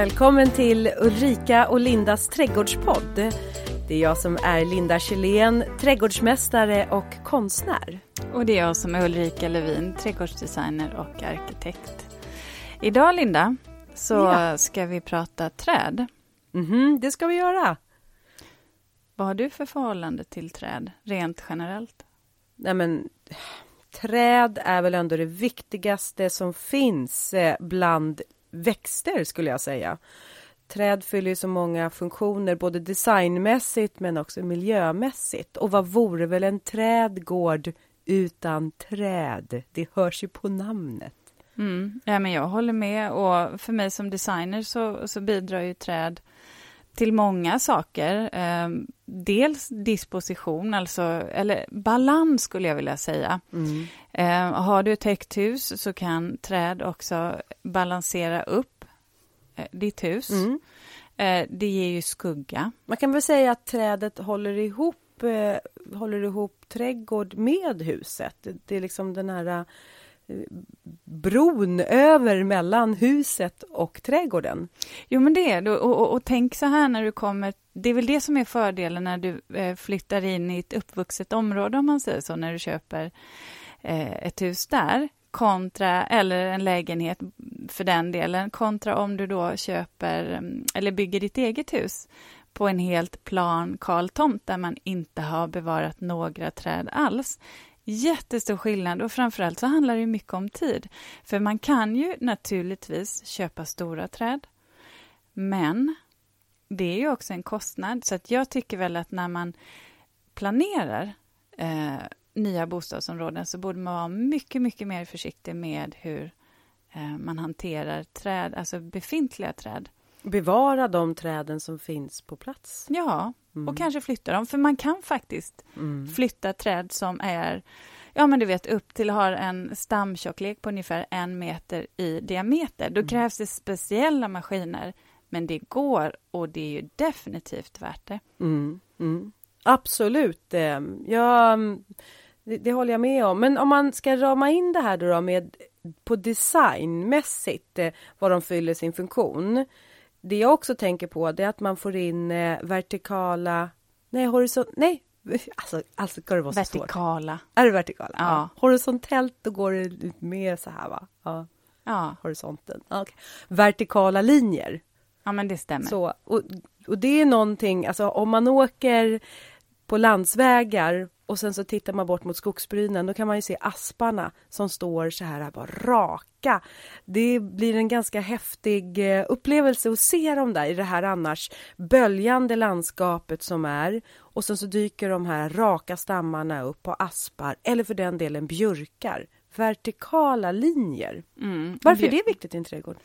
Välkommen till Ulrika och Lindas trädgårdspodd. Det är jag som är Linda Kjellén, trädgårdsmästare och konstnär. Och det är jag som är Ulrika Levin, trädgårdsdesigner och arkitekt. Idag Linda, så ja. ska vi prata träd. Mm -hmm, det ska vi göra. Vad har du för förhållande till träd, rent generellt? Nej men, träd är väl ändå det viktigaste som finns eh, bland växter skulle jag säga. Träd fyller ju så många funktioner, både designmässigt men också miljömässigt. Och vad vore väl en trädgård utan träd? Det hörs ju på namnet. Mm. Ja, men jag håller med och för mig som designer så, så bidrar ju träd till många saker. Eh, dels disposition, alltså, eller balans skulle jag vilja säga. Mm. Eh, har du ett högt hus så kan träd också balansera upp eh, ditt hus. Mm. Eh, det ger ju skugga. Man kan väl säga att trädet håller ihop, eh, håller ihop trädgård med huset. Det är liksom den här bron över mellan huset och trädgården. Jo, men det är det. Och, och, och, tänk så här när du kommer... Det är väl det som är fördelen när du eh, flyttar in i ett uppvuxet område, om man säger så, när du köper eh, ett hus där kontra, eller en lägenhet för den delen, kontra om du då köper mm, eller bygger ditt eget hus på en helt plan kal tomt där man inte har bevarat några träd alls. Jättestor skillnad och framförallt så handlar det mycket om tid. För man kan ju naturligtvis köpa stora träd, men det är ju också en kostnad. Så att jag tycker väl att när man planerar eh, nya bostadsområden så borde man vara mycket, mycket mer försiktig med hur eh, man hanterar träd, alltså befintliga träd. Bevara de träden som finns på plats. Ja, mm. och kanske flytta dem. För man kan faktiskt mm. flytta träd som är ja men du vet upp till har en stamtjocklek på ungefär en meter i diameter. Då mm. krävs det speciella maskiner. Men det går och det är ju definitivt värt det. Mm. Mm. Absolut. Eh, ja, det, det, håller jag med om. Men om man ska rama in det här då, med på designmässigt eh, vad de fyller sin funktion. Det jag också tänker på det är att man får in eh, vertikala, nej horisont, nej Alltså, alltså ska det vara så Vertikala. Svårt? Är det vertikala? Ja. ja. Horisontellt, då går det lite mer så här va? Ja. ja. Horisonten. Okay. Vertikala linjer. Ja, men det stämmer. Så, och, och det är någonting, alltså om man åker på landsvägar och sen så tittar man bort mot skogsbrynen, då kan man ju se asparna som står så här bara raka. Det blir en ganska häftig eh, upplevelse att se dem där i det här annars böljande landskapet som är. Och sen så dyker de här raka stammarna upp på aspar eller för den delen björkar. Vertikala linjer. Mm. Varför är det viktigt i en trädgård?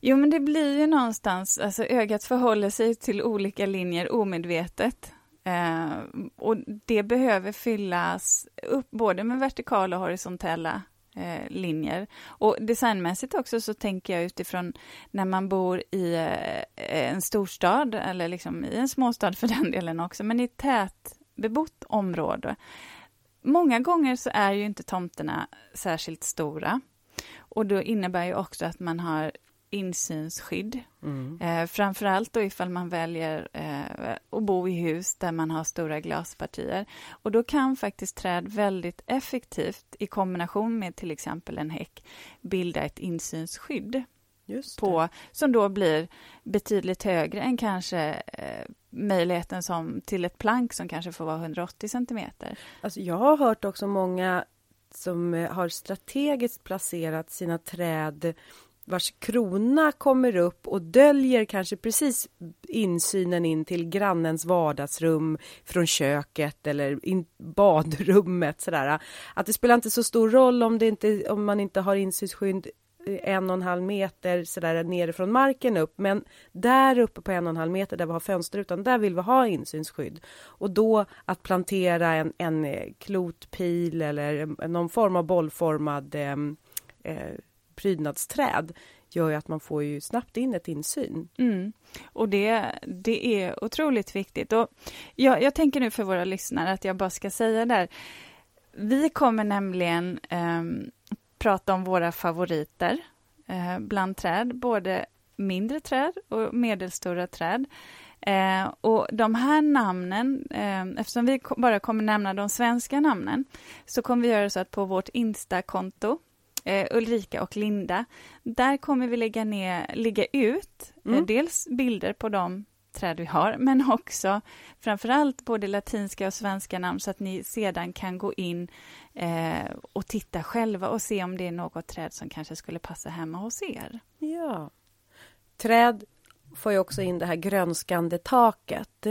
Jo, men det blir ju någonstans, alltså ögat förhåller sig till olika linjer omedvetet. Eh, och det behöver fyllas upp både med vertikala och horisontella eh, linjer. Och designmässigt också så tänker jag utifrån när man bor i eh, en storstad eller liksom i en småstad för den delen också, men i ett tätbebott område. Många gånger så är ju inte tomterna särskilt stora och då innebär ju också att man har insynsskydd. Mm. Eh, framförallt då ifall man väljer eh, att bo i hus där man har stora glaspartier. Och då kan faktiskt träd väldigt effektivt i kombination med till exempel en häck bilda ett insynsskydd. På, som då blir betydligt högre än kanske eh, möjligheten som till ett plank som kanske får vara 180 centimeter. Alltså jag har hört också många som eh, har strategiskt placerat sina träd vars krona kommer upp och döljer kanske precis insynen in till grannens vardagsrum från köket eller in badrummet sådär. Att det spelar inte så stor roll om, det inte, om man inte har insynsskydd en och en halv meter sådär nere från marken upp. Men där uppe på en och en halv meter där vi har fönsterrutan, där vill vi ha insynsskydd. Och då att plantera en, en eh, klotpil eller någon form av bollformad eh, eh prydnadsträd gör ju att man får ju snabbt in ett insyn. Mm. Och det, det är otroligt viktigt. Och jag, jag tänker nu för våra lyssnare att jag bara ska säga där. Vi kommer nämligen eh, prata om våra favoriter eh, bland träd, både mindre träd och medelstora träd. Eh, och de här namnen, eh, eftersom vi bara kommer nämna de svenska namnen, så kommer vi göra så att på vårt Insta-konto, eh, Ulrika och Linda, där kommer vi lägga, ner, lägga ut eh, mm. dels bilder på de träd vi har, men också framförallt både latinska och svenska namn så att ni sedan kan gå in eh, och titta själva och se om det är något träd som kanske skulle passa hemma hos er. Ja. Träd får ju också in det här grönskande taket.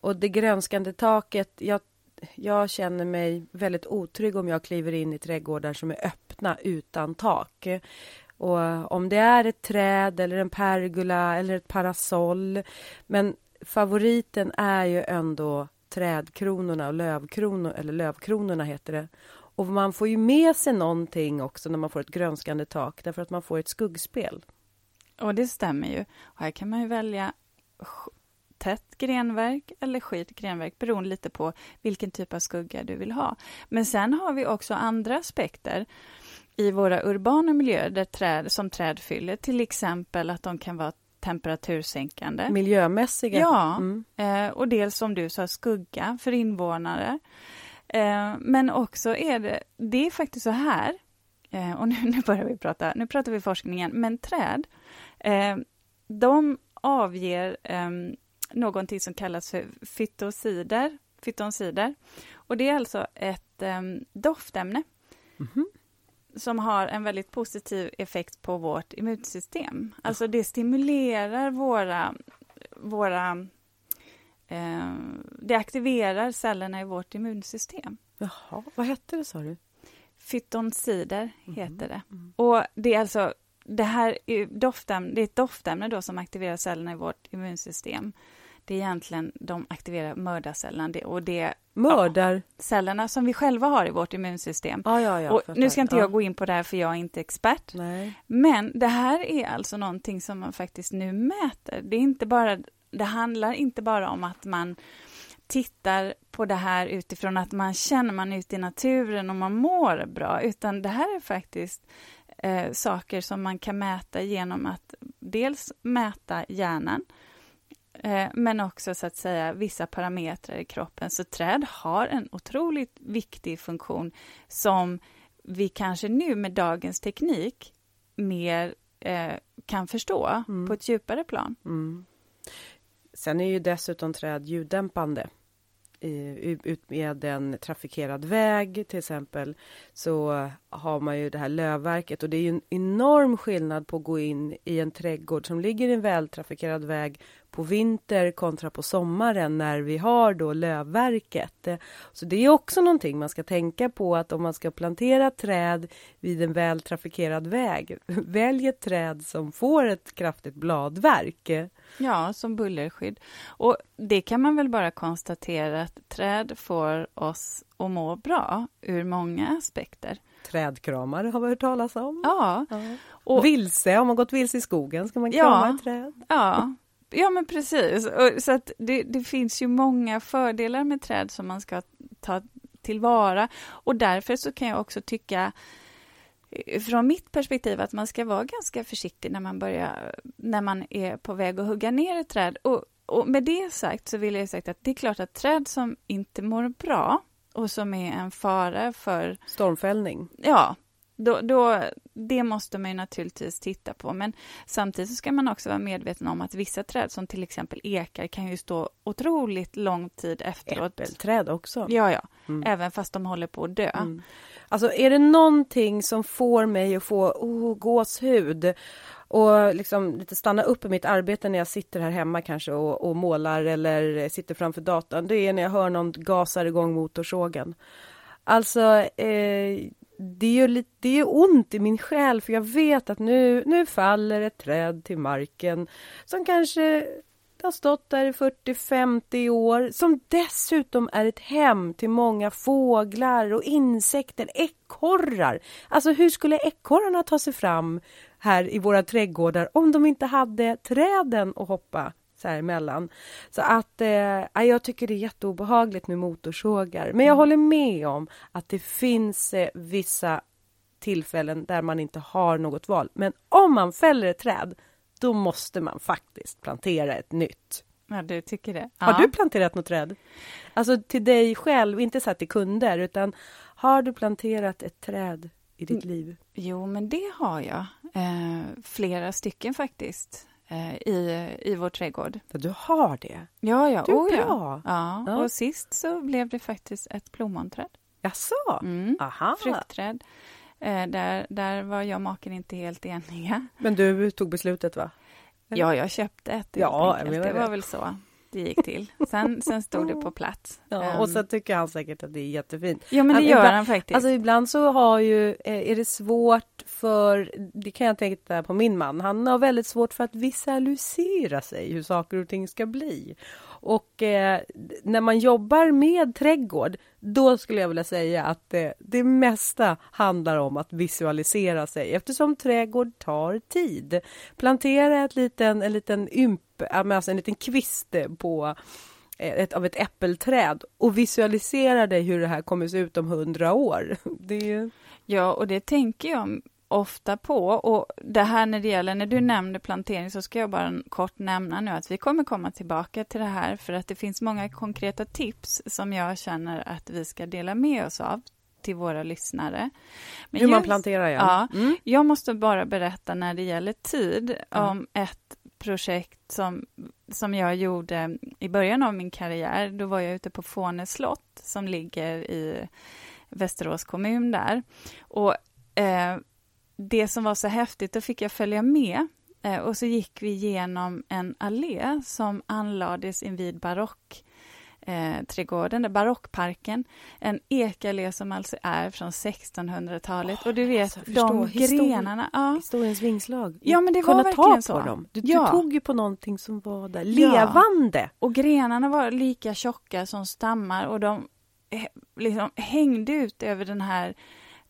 Och det grönskande taket, jag, jag känner mig väldigt otrygg om jag kliver in i trädgårdar som är öppna utan tak. Och om det är ett träd eller en pergola eller ett parasoll. Men favoriten är ju ändå trädkronorna och lövkronor, eller lövkronorna heter det. Och man får ju med sig någonting också när man får ett grönskande tak därför att man får ett skuggspel. Och det stämmer ju. Och här kan man ju välja tätt grenverk eller skit grenverk beroende lite på vilken typ av skugga du vill ha. Men sen har vi också andra aspekter i våra urbana miljöer där träd, som träd fyller, till exempel att de kan vara temperatursänkande. Miljömässiga? Ja, mm. eh, och dels som du sa, skugga för invånare. Eh, men också är det, det är faktiskt så här, eh, och nu, nu börjar vi prata, nu pratar vi forskningen, men träd, eh, de avger eh, någonting som kallas för fytosider, fytonsider. Och det är alltså ett eh, doftämne. Mm -hmm som har en väldigt positiv effekt på vårt immunsystem. Alltså det stimulerar våra, våra eh, det aktiverar cellerna i vårt immunsystem. Jaha, vad hette det sa du? Fytonsider mm. heter det. Mm. Och det är alltså det här är, doftämne, det är ett doftämne då som aktiverar cellerna i vårt immunsystem det är egentligen de aktiverar mördarcellerna och det Mördarcellerna ja, som vi själva har i vårt immunsystem. Ja, ja, ja, och nu ska inte jag gå in på det här för jag är inte expert. Nej. Men det här är alltså någonting som man faktiskt nu mäter. Det, är inte bara, det handlar inte bara om att man tittar på det här utifrån att man känner man är ute i naturen och man mår bra, utan det här är faktiskt eh, saker som man kan mäta genom att dels mäta hjärnan, men också så att säga vissa parametrar i kroppen. Så träd har en otroligt viktig funktion som vi kanske nu med dagens teknik mer eh, kan förstå mm. på ett djupare plan. Mm. Sen är ju dessutom träd ljuddämpande ut med en trafikerad väg till exempel så har man ju det här lövverket och det är en enorm skillnad på att gå in i en trädgård som ligger i en vältrafikerad väg på vinter kontra på sommaren när vi har då lövverket. Så det är också någonting man ska tänka på att om man ska plantera träd vid en vältrafikerad väg, välj ett träd som får ett kraftigt bladverk. Ja, som bullerskydd. Och det kan man väl bara konstatera att träd får oss att må bra ur många aspekter. Trädkramare har vi hört talas om. Ja. ja. Och, vilse, om man gått vilse i skogen ska man krama ja, ett träd. Ja, ja men precis. Och, så att det, det finns ju många fördelar med träd som man ska ta tillvara. Och därför så kan jag också tycka från mitt perspektiv att man ska vara ganska försiktig när man börjar, när man är på väg att hugga ner ett träd. Och, och med det sagt så vill jag säga att det är klart att träd som inte mår bra och som är en fara för stormfällning. Ja, då, då, det måste man ju naturligtvis titta på. Men samtidigt ska man också vara medveten om att vissa träd, som till exempel ekar, kan ju stå otroligt lång tid efteråt. Äppelträd också. Ja, ja. Mm. Även fast de håller på att dö. Mm. Alltså är det någonting som får mig att få oh, gåshud och liksom lite stanna upp i mitt arbete när jag sitter här hemma kanske och, och målar eller sitter framför datorn. Det är när jag hör någon gasar igång motorsågen. Alltså, eh, det gör, lite, det gör ont i min själ för jag vet att nu, nu faller ett träd till marken som kanske har stått där i 40-50 år, som dessutom är ett hem till många fåglar och insekter, ekorrar. Alltså hur skulle ekorrarna ta sig fram här i våra trädgårdar om de inte hade träden att hoppa så här emellan. Så att eh, jag tycker det är jätteobehagligt med motorsågar. Men jag mm. håller med om att det finns eh, vissa tillfällen där man inte har något val. Men om man fäller ett träd, då måste man faktiskt plantera ett nytt. Ja, du tycker det? Har du planterat något träd? Alltså till dig själv, inte så till kunder, utan har du planterat ett träd i ditt mm. liv? Jo, men det har jag. Eh, flera stycken faktiskt. Eh, i, i vår trädgård. du har det? Ja, ja. Du är oh, bra. Ja. Ja. Och sist så blev det faktiskt ett plommonträd. Jaså? Mm. Aha. Fruktträd. Eh, där, där var jag och maken inte helt eniga. Men du tog beslutet, va? Ja, jag köpte ett. Ja, jag det var väl så det gick till. Sen, sen stod det på plats. Ja, och så ehm. tycker han säkert att det är jättefint. Ja, men det gör ibland, han faktiskt. Alltså ibland så har ju, eh, är det svårt för, det kan jag tänka på min man, han har väldigt svårt för att visualisera sig hur saker och ting ska bli. Och eh, när man jobbar med trädgård, då skulle jag vilja säga att eh, det mesta handlar om att visualisera sig eftersom trädgård tar tid. Plantera ett liten, en liten ymp, alltså en liten kvist eh, på eh, ett, av ett äppelträd och visualisera dig hur det här kommer se ut om hundra år. Det Ja, och det tänker jag ofta på. Och det här när det gäller, när du nämnde plantering så ska jag bara kort nämna nu att vi kommer komma tillbaka till det här för att det finns många konkreta tips som jag känner att vi ska dela med oss av till våra lyssnare. Men Hur just, man planterar, ja. ja mm. Jag måste bara berätta när det gäller tid mm. om ett projekt som, som jag gjorde i början av min karriär. Då var jag ute på Fåne slott som ligger i Västerås kommun där. Och eh, det som var så häftigt, då fick jag följa med eh, och så gick vi igenom en allé som anlades invid barock eh, trädgården, barockparken. En ekallé som alltså är från 1600-talet. Oh, och du vet, alltså, de grenarna... Ja. Historiens vingslag. Ja, men det var verkligen så. Dem. Du, ja. du, tog ju på någonting som var där, levande. Ja. Och grenarna var lika tjocka som stammar och de eh, liksom hängde ut över den här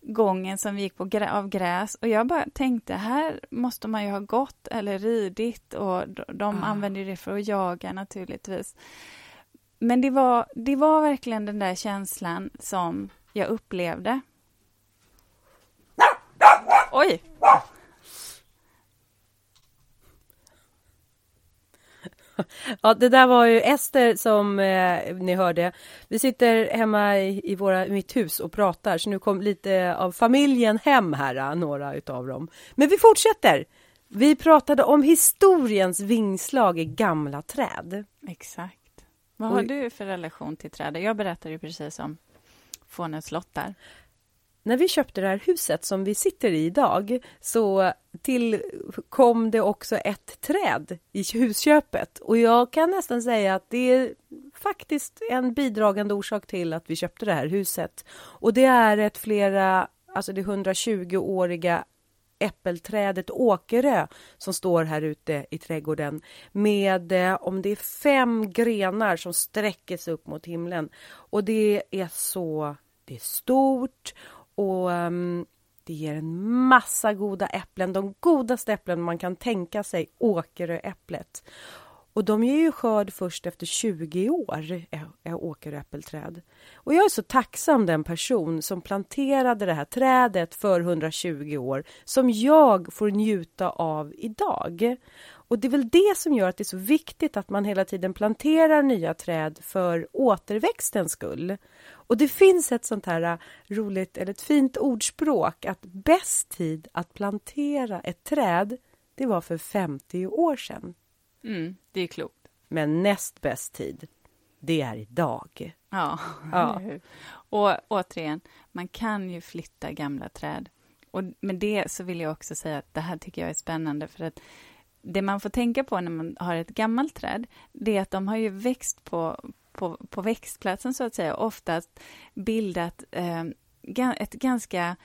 gången som vi gick på grä, av gräs och jag bara tänkte här måste man ju ha gått eller ridit och de, ah. använder det för att jaga naturligtvis. Men det var, det var verkligen den där känslan som jag upplevde. Oj! Ja, det där var ju Ester som eh, ni hörde. Vi sitter hemma i, i våra, mitt hus och pratar, så nu kom lite av familjen hem här, några utav dem. Men vi fortsätter. Vi pratade om historiens vingslag i gamla träd. Exakt. Vad har du för relation till träd? Jag berättade ju precis om Fånens slott där när vi köpte det här huset som vi sitter i idag så tillkom det också ett träd i husköpet och jag kan nästan säga att det är faktiskt en bidragande orsak till att vi köpte det här huset. Och det är ett flera, alltså det 120-åriga äppelträdet Åkerö som står här ute i trädgården med eh, om det är fem grenar som sträcker sig upp mot himlen. Och det är så det är stort och um, det ger en massa goda äpplen, de godaste äpplen man kan tänka sig, Åkeröäpplet. Och de ger ju skörd först efter 20 år, är Åkeröäppelträd. Och jag är så tacksam den person som planterade det här trädet för 120 år, som jag får njuta av idag. Och det är väl det som gör att det är så viktigt att man hela tiden planterar nya träd för återväxtens skull. Och det finns ett sånt här äh, roligt, eller ett fint ordspråk att bäst tid att plantera ett träd, det var för 50 år sedan. Mm, det är klokt. Men näst bäst tid, det är idag. Ja, ja. och återigen, man kan ju flytta gamla träd. Och med det så vill jag också säga att det här tycker jag är spännande för att det man får tänka på när man har ett gammalt träd, det är att de har ju växt på, på, på växtplatsen så att säga, oftast bildat eh, ett ganska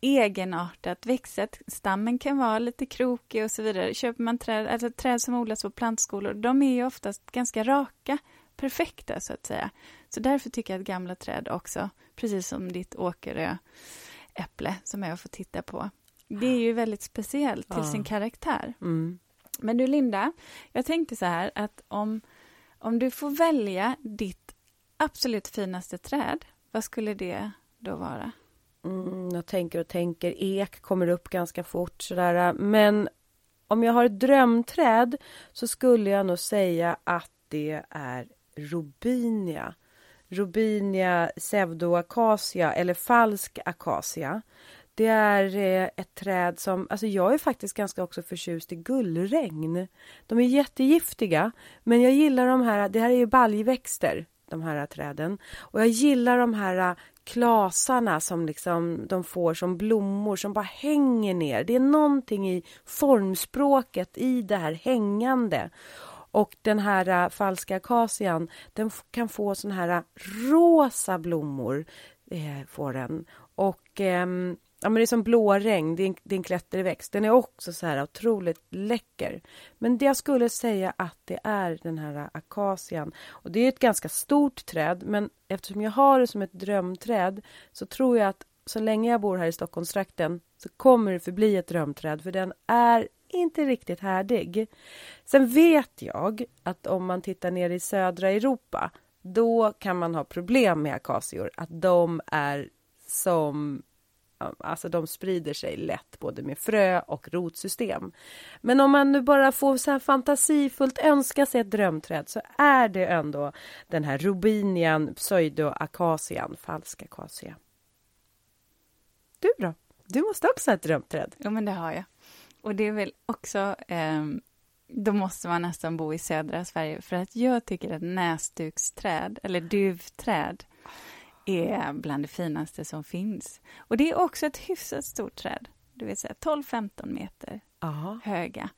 egenartat växtsätt. Stammen kan vara lite krokig och så vidare. Köper man träd, alltså träd som odlas på plantskolor, de är ju oftast ganska raka, perfekta så att säga. Så därför tycker jag att gamla träd också, precis som ditt Åkerö äpple som jag får titta på, det är ju väldigt speciellt till ja. sin karaktär. Mm. Men du Linda, jag tänkte så här att om, om du får välja ditt absolut finaste träd, vad skulle det då vara? Mm, jag tänker och tänker, ek kommer upp ganska fort sådär, men om jag har ett drömträd så skulle jag nog säga att det är Robinia. Robinia pseudoacacia eller falsk akacia. Det är eh, ett träd som, alltså jag är faktiskt ganska också förtjust i gullregn. De är jättegiftiga, men jag gillar de här, det här är ju baljväxter, de här träden. Och jag gillar de här klasarna som liksom de får som blommor som bara hänger ner. Det är någonting i formspråket i det här hängande. Och den här eh, falska akacian, den kan få såna här eh, rosa blommor. Eh, får den. Och eh, Ja, men det är som blåregn, det är en, det är en klätterväxt. Den är också så här otroligt läcker. Men det jag skulle säga att det är den här akacian. Och det är ett ganska stort träd, men eftersom jag har det som ett drömträd så tror jag att så länge jag bor här i Stockholmstrakten så kommer det förbli ett drömträd, för den är inte riktigt härdig. Sen vet jag att om man tittar ner i södra Europa, då kan man ha problem med akacior, att de är som Alltså de sprider sig lätt både med frö och rotsystem. Men om man nu bara får så här fantasifullt önska sig ett drömträd så är det ändå den här Robinian pseudoacacian, falsk akacia. Du då? Du måste också ha ett drömträd. Jo, men det har jag. Och det är väl också eh, då måste man nästan bo i södra Sverige, för att jag tycker att näsduksträd, eller duvträd, är bland det finaste som finns. Och det är också ett hyfsat stort träd, vill säga 12-15 meter Aha. höga.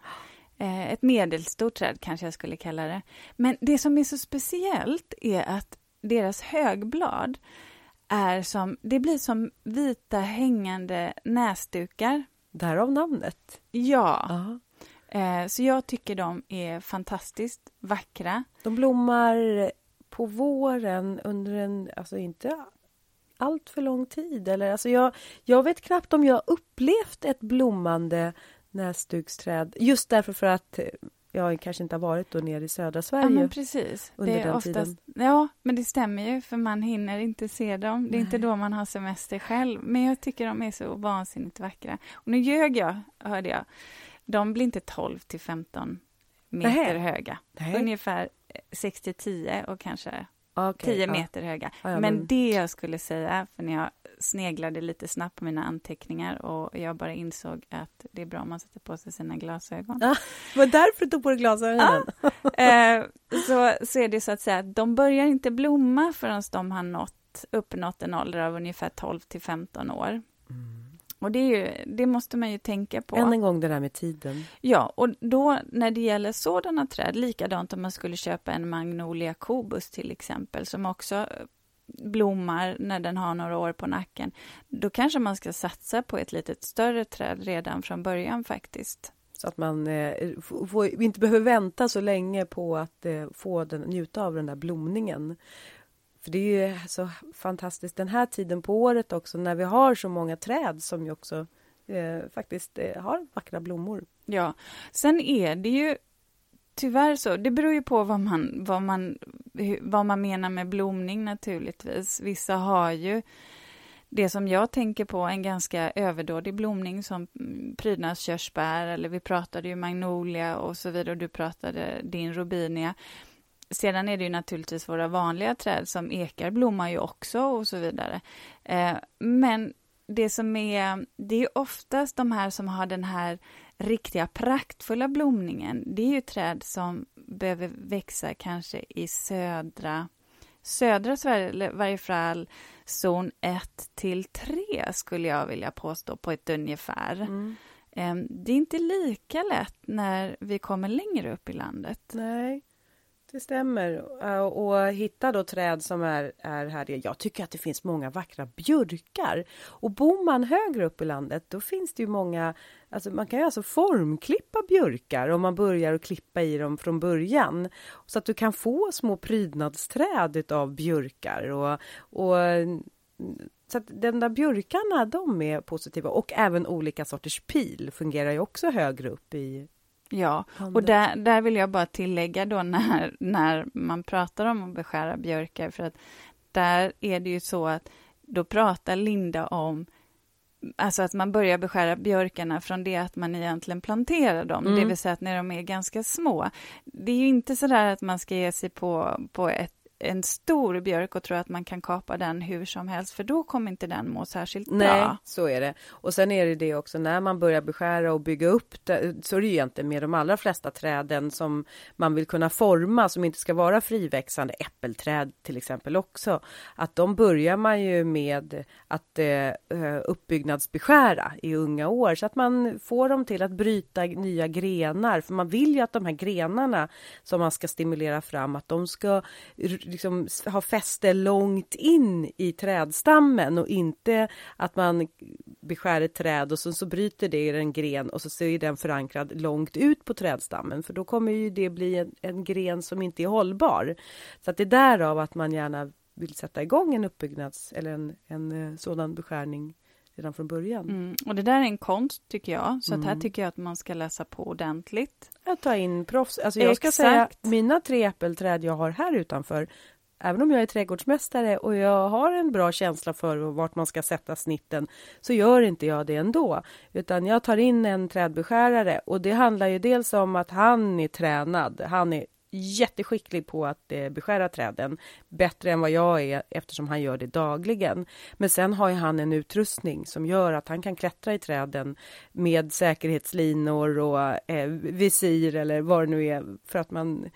Eh, ett medelstort träd kanske jag skulle kalla det. Men det som är så speciellt är att deras högblad är som, det blir som vita hängande näsdukar. Därav namnet? Ja. Eh, så jag tycker de är fantastiskt vackra. De blommar på våren under en, alltså inte allt för lång tid. Eller, alltså jag, jag vet knappt om jag upplevt ett blommande näsduksträd. Just därför för att jag kanske inte har varit då nere i södra Sverige. Ja, precis. Under det är den oftast, tiden. Ja, men det stämmer ju, för man hinner inte se dem. Det är Nej. inte då man har semester själv. Men jag tycker de är så vansinnigt vackra. Och nu ljög jag, hörde jag. De blir inte 12 till 15 meter Nähe. höga. Nähe. Ungefär 6 till 10 och kanske okay, 10 meter ja. höga. Ja, ja, men, men det jag skulle säga, för när jag sneglade lite snabbt på mina anteckningar och jag bara insåg att det är bra om man sätter på sig sina glasögon. Ja, var därför du tog på dig glasögonen? Eh, så, så är det så att säga, de börjar inte blomma förrän de har nått, uppnått en ålder av ungefär 12 till 15 år. Och det, ju, det, måste man ju tänka på. Än en gång det där med tiden. Ja, och då när det gäller sådana träd, likadant om man skulle köpa en Magnolia cobus till exempel, som också blommar när den har några år på nacken, då kanske man ska satsa på ett litet större träd redan från början faktiskt. Så att man eh, får, inte behöver vänta så länge på att eh, få den, njuta av den där blomningen. För det är ju så fantastiskt den här tiden på året också när vi har så många träd som ju också eh, faktiskt eh, har vackra blommor. Ja, sen är det ju tyvärr så, det beror ju på vad man, vad man, vad man menar med blomning naturligtvis. Vissa har ju det som jag tänker på, en ganska överdådig blomning som prydnadskörsbär, eller vi pratade ju magnolia och så vidare, och du pratade din robinia. Sedan är det ju naturligtvis våra vanliga träd som ekar blommar ju också och så vidare. Eh, men det som är, det är oftast de här som har den här riktiga praktfulla blomningen. Det är ju träd som behöver växa kanske i södra, södra Sverige, eller i varje fall zon 1 till 3 skulle jag vilja påstå på ett ungefär. Mm. Eh, det är inte lika lätt när vi kommer längre upp i landet. Nej. Det stämmer. Äh, och hitta då träd som är, är här. Jag tycker att det finns många vackra björkar. Och bor man högre upp i landet då finns det ju många, alltså man kan ju alltså formklippa björkar om man börjar att klippa i dem från början. Så att du kan få små prydnadsträd utav björkar och, och så att den där björkarna, de är positiva och även olika sorters pil fungerar ju också högre upp i, Ja, och där, där vill jag bara tillägga då när, när man pratar om att beskära björkar, för att där är det ju så att då pratar Linda om Alltså att man börjar beskära björkarna från det att man egentligen planterar dem, mm. det vill säga att när de är ganska små. Det är ju inte så där att man ska ge sig på, på ett en stor björk och tro att man kan kapa den hur som helst, för då kommer inte den må särskilt Nej, bra. Nej, så är det. Och sen är det det också, när man börjar beskära och bygga upp det, så är det ju egentligen med de allra flesta träden som man vill kunna forma, som inte ska vara friväxande, äppelträd till exempel också, att de börjar man ju med att eh, eh uppbyggnadsbeskära i unga år, så att man får dem till att bryta nya grenar, för man vill ju att de här grenarna som man ska stimulera fram, att de ska liksom ha fäste långt in i trädstammen och inte att man beskär ett träd och sen så bryter det i en gren och så, så är den förankrad långt ut på trädstammen för då kommer ju det bli en, en gren som inte är hållbar. Så att det är därav att man gärna vill sätta igång en uppbyggnads eller en, en eh, sådan beskärning redan från början. Mm. Och det där är en konst tycker jag, så mm. att här mm. tycker jag att man ska läsa på ordentligt. Att ta in proffs. Alltså jag ska säga, mina tre äppelträd jag har här utanför, även om jag är trädgårdsmästare och jag har en bra känsla för vart man ska sätta snitten, så gör inte jag det ändå. Utan jag tar in en trädbeskärare och det handlar ju dels om att han är tränad. Han är jätteskicklig på att eh, beskära träden. Bättre än vad jag är eftersom han gör det dagligen. Men sen har ju han en utrustning som gör att han kan klättra i träden med säkerhetslinor och eh, visir eller vad det nu är för att man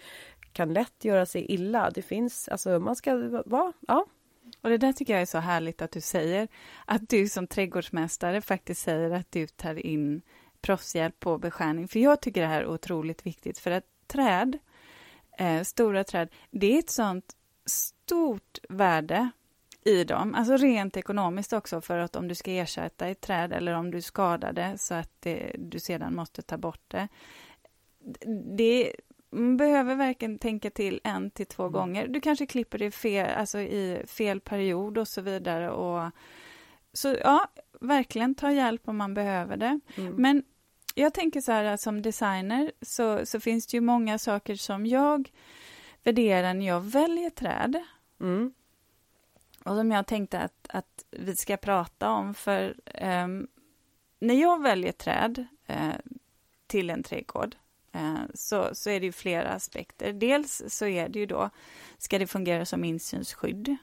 kan lätt göra sig illa. Det finns, alltså man ska vara, ja. Och det där tycker jag är så härligt att du säger, att du som trädgårdsmästare faktiskt säger att du tar in proffshjälp på beskärning, för jag tycker det här är otroligt viktigt, för att träd eh, stora träd, det är ett sånt stort värde i dem, alltså rent ekonomiskt också för att om du ska ersätta ett träd eller om du skadar det så att det, du sedan måste ta bort det. Det man behöver verkligen tänka till en till två mm. gånger. Du kanske klipper det fel, alltså i fel period och så vidare. Och, så ja, verkligen ta hjälp om man behöver det. Mm. Men jag tänker så här att som designer så, så finns det ju många saker som jag värderar när jag väljer träd. Mm. Och som jag tänkte att, att vi ska prata om, för um, när jag väljer träd uh, till en trädgård uh, så, så är det ju flera aspekter. Dels så är det ju då, ska det fungera som insynsskydd?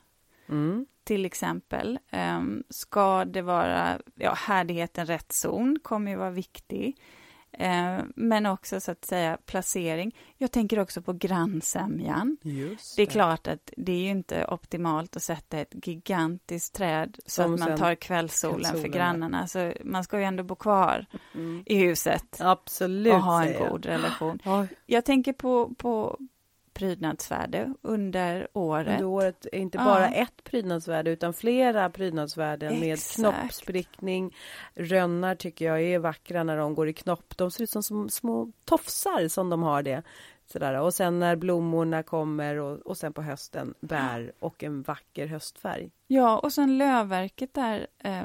Mm till exempel. Um, ska det vara, ja, härdigheten rätt zon kommer ju vara viktig. Uh, men också så att säga placering. Jag tänker också på grannsämjan. Just det. det är klart att det är ju inte optimalt att sätta ett gigantiskt träd så Som att man tar kvällssolen, kvällssolen för grannarna. Så man ska ju ändå bo kvar mm. i huset. Absolut. Och ha en god relation. Jag tänker på, på prydnadsvärde under året. Under året är inte bara ja. ett prydnadsvärde utan flera prydnadsvärden Exakt. med knoppsprickning. Rönnar tycker jag är vackra när de går i knopp. De ser ut som, som små tofsar som de har det. Sådär. Och sen när blommorna kommer och, och sen på hösten bär och en vacker höstfärg. Ja, och sen lövverket där eh,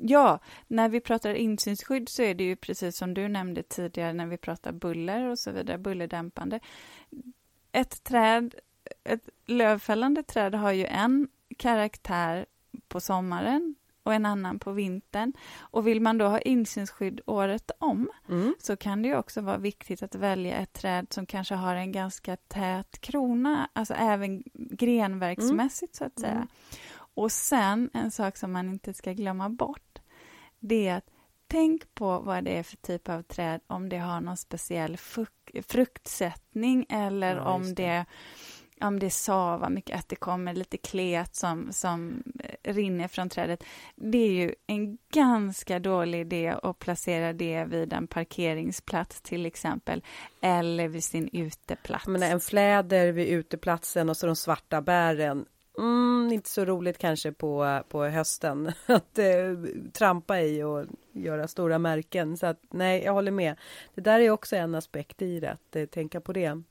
Ja, när vi pratar insynsskydd så är det ju precis som du nämnde tidigare när vi pratar buller och så vidare, bullerdämpande ett träd, ett lövfällande träd har ju en karaktär på sommaren och en annan på vintern. Och vill man då ha insynsskydd året om mm. så kan det ju också vara viktigt att välja ett träd som kanske har en ganska tät krona, alltså även grenverksmässigt mm. så att säga. Mm. Och sen en sak som man inte ska glömma bort, det är att tänk på vad det är för typ av träd, om det har någon speciell fruktsättning eller ja, om det. om det savar mycket, att det kommer lite klet som, som rinner från trädet. Det är ju en ganska dålig idé att placera det vid en parkeringsplats till exempel, eller vid sin uteplats. Men en fläder vid uteplatsen och så de svarta bären, Mm, inte så roligt kanske på, på hösten att eh, trampa i och göra stora märken. Så att nej, jag håller med. Det där är också en aspekt i det, att eh, tänka på det.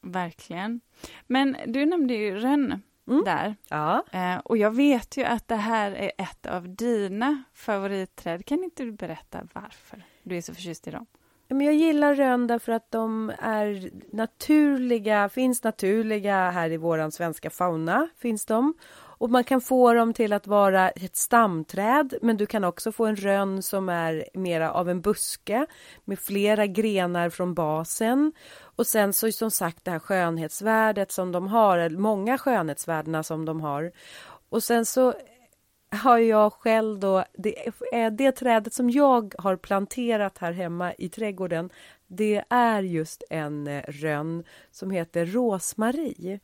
Verkligen. Men du nämnde ju rönn mm. där. Ja. Eh, och jag vet ju att det här är ett av dina favoritträd. Kan inte du berätta varför du är så förtjust i dem? Men jag gillar rönn därför att de är naturliga, finns naturliga här i våran svenska fauna, finns de. Och man kan få dem till att vara ett stamträd, men du kan också få en rönn som är mera av en buske med flera grenar från basen. Och sen så som sagt det här skönhetsvärdet som de har, många skönhetsvärdena som de har. Och sen så har jag själv då, det det trädet som jag har planterat här hemma i trädgården. Det är just en eh, rönn som heter rosmarie.